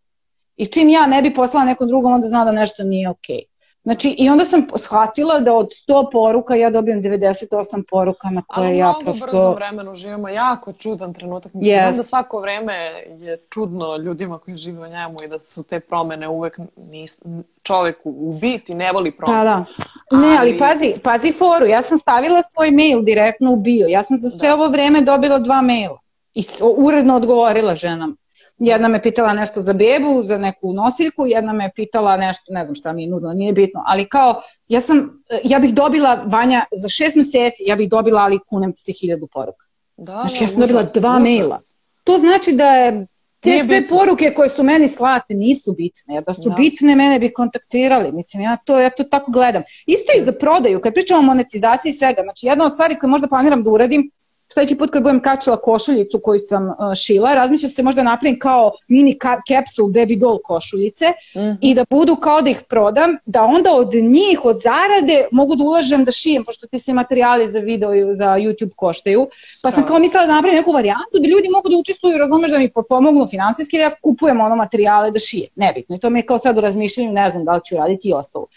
I čim ja ne bi poslala nekom drugom, onda zna da nešto nije okej. Okay. Znači, i onda sam shvatila da od 100 poruka ja dobijem 98 poruka na koje Ali ja prosto... Ali mnogo brzo vremenu živimo, jako čudan trenutak. Mislim, yes. da svako vreme je čudno ljudima koji žive u njemu i da su te promene uvek nis, čovek u biti ne voli promene. Da, da. Ne, ali, ali pazi, pazi foru, ja sam stavila svoj mail direktno u bio. Ja sam za sve da. ovo vreme dobila dva maila i uredno odgovorila ženama. Jedna me pitala nešto za bebu, za neku nosiljku, jedna me pitala nešto, ne znam šta mi je nudila, nije bitno, ali kao, ja sam, ja bih dobila, Vanja, za šest meseci, ja bih dobila, ali kunem se hiljadu poruka. Da, znači, ja sam dobila dva užas. maila. To znači da je te Nije sve bitno. poruke koje su meni slate nisu bitne. Da su da. bitne, mene bi kontaktirali. Mislim, ja to, ja to tako gledam. Isto i za prodaju, kad pričamo o monetizaciji svega. Znači, jedna od stvari koje možda planiram da uradim sledeći put kad budem kačila košuljicu koju sam uh, šila, razmišljam se možda napravim kao mini capsule baby doll košuljice mm -hmm. i da budu kao da ih prodam, da onda od njih, od zarade mogu da ulažem da šijem, pošto ti se materijali za video i za YouTube koštaju. Pa sam kao mislila da napravim neku varijantu da ljudi mogu da učestvuju, razumeš da mi pomognu finansijski da ja kupujem ono materijale da šijem. Nebitno. I to mi je kao sad u razmišljanju, ne znam da li ću raditi i ostalo.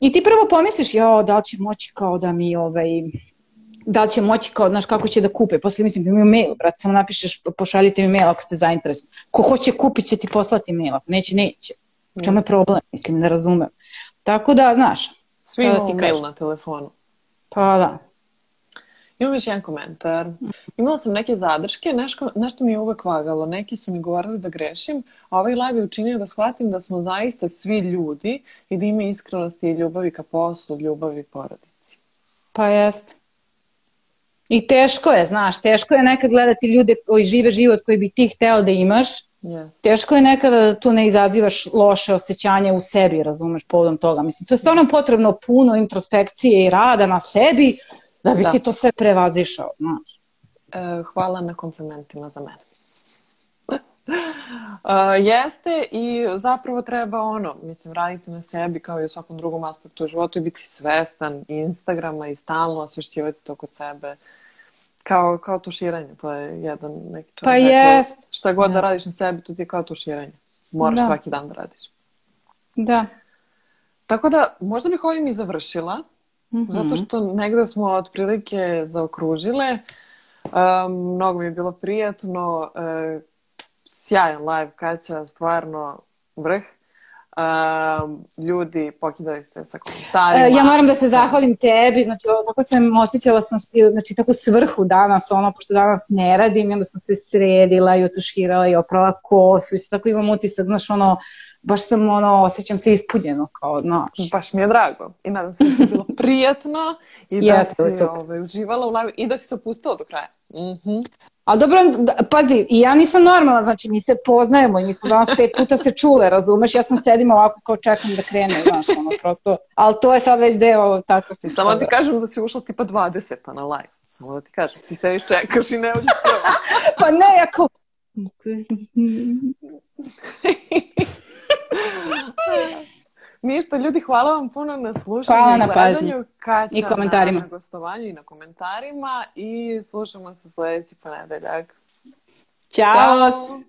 I ti prvo pomisliš, jo, da li će moći kao da mi ovaj, da li će moći kao, znaš, kako će da kupe. Posle mislim, imaju mail, brate, samo napišeš, pošaljite mi mail ako ste zainteresovani. Ko hoće kupit će ti poslati mail, ako neće, neće. U čemu je problem? Mislim, ne razumem. Tako da, znaš. Svi imamo ti mail na telefonu. Pa da. Imam još jedan komentar. Imala sam neke zadrške, nešto, nešto mi je uvek vagalo. Neki su mi govorili da grešim, a ovaj live je učinio da shvatim da smo zaista svi ljudi i da ima iskrenosti i ljubavi ka poslu, ljubavi porodici. Pa jeste. I teško je, znaš, teško je nekad gledati ljude koji žive život koji bi ti hteo da imaš. Yes. Teško je nekada da tu ne izazivaš loše osjećanje u sebi, razumeš, povodom toga. Mislim, to je stvarno potrebno puno introspekcije i rada na sebi da bi da. ti to sve prevazišao, znaš. E, hvala na komplimentima za mene. Uh, jeste i zapravo treba ono, mislim, raditi na sebi kao i u svakom drugom aspektu u životu i biti svestan Instagrama i stalno osvešćivati to kod sebe. Kao, kao tuširanje, to je jedan neki čovjek. Pa jest. Šta god jest. da radiš na sebi, to ti je kao tuširanje. Moraš da. svaki dan da radiš. Da. tako da, možda bih ovim i završila, mm -hmm. zato što negde smo otprilike zaokružile. Um, mnogo mi je bilo prijatno. Uh, sjajan live, Kaća, stvarno vrh. Um, ljudi, pokidali ste sa komentarima. Ja moram da se zahvalim tebi, znači tako sam osjećala sam znači tako svrhu danas, ono, pošto danas ne radim, i onda sam se sredila i otuškirala i oprala kosu i tako imam utisak, znaš, ono, baš sam, ono, osjećam se ispunjeno, kao, znaš. Baš mi je drago i nadam se da je bilo prijatno i da yes, si ovaj, uživala u live i da si se opustila do kraja. Mhm. Mm Ali dobro, pazi, i ja nisam normalna, znači mi se poznajemo i mi smo danas pet puta se čule, razumeš? Ja sam sedim ovako kao čekam da krene, znaš, ono prosto. Ali to je sad već deo tako se. Samo da ti kažem da si ušla tipa 20 na live. Samo da ti kažem, ti sediš čekaš i ne uđeš prvo. pa ne, ja kao... Ništa, ljudi, hvala vam puno na slušanju hvala na gledanju. Kaća I komentarima. Na, gostovanju i na komentarima i slušamo se sledeći ponedeljak. Ćao! Ćao.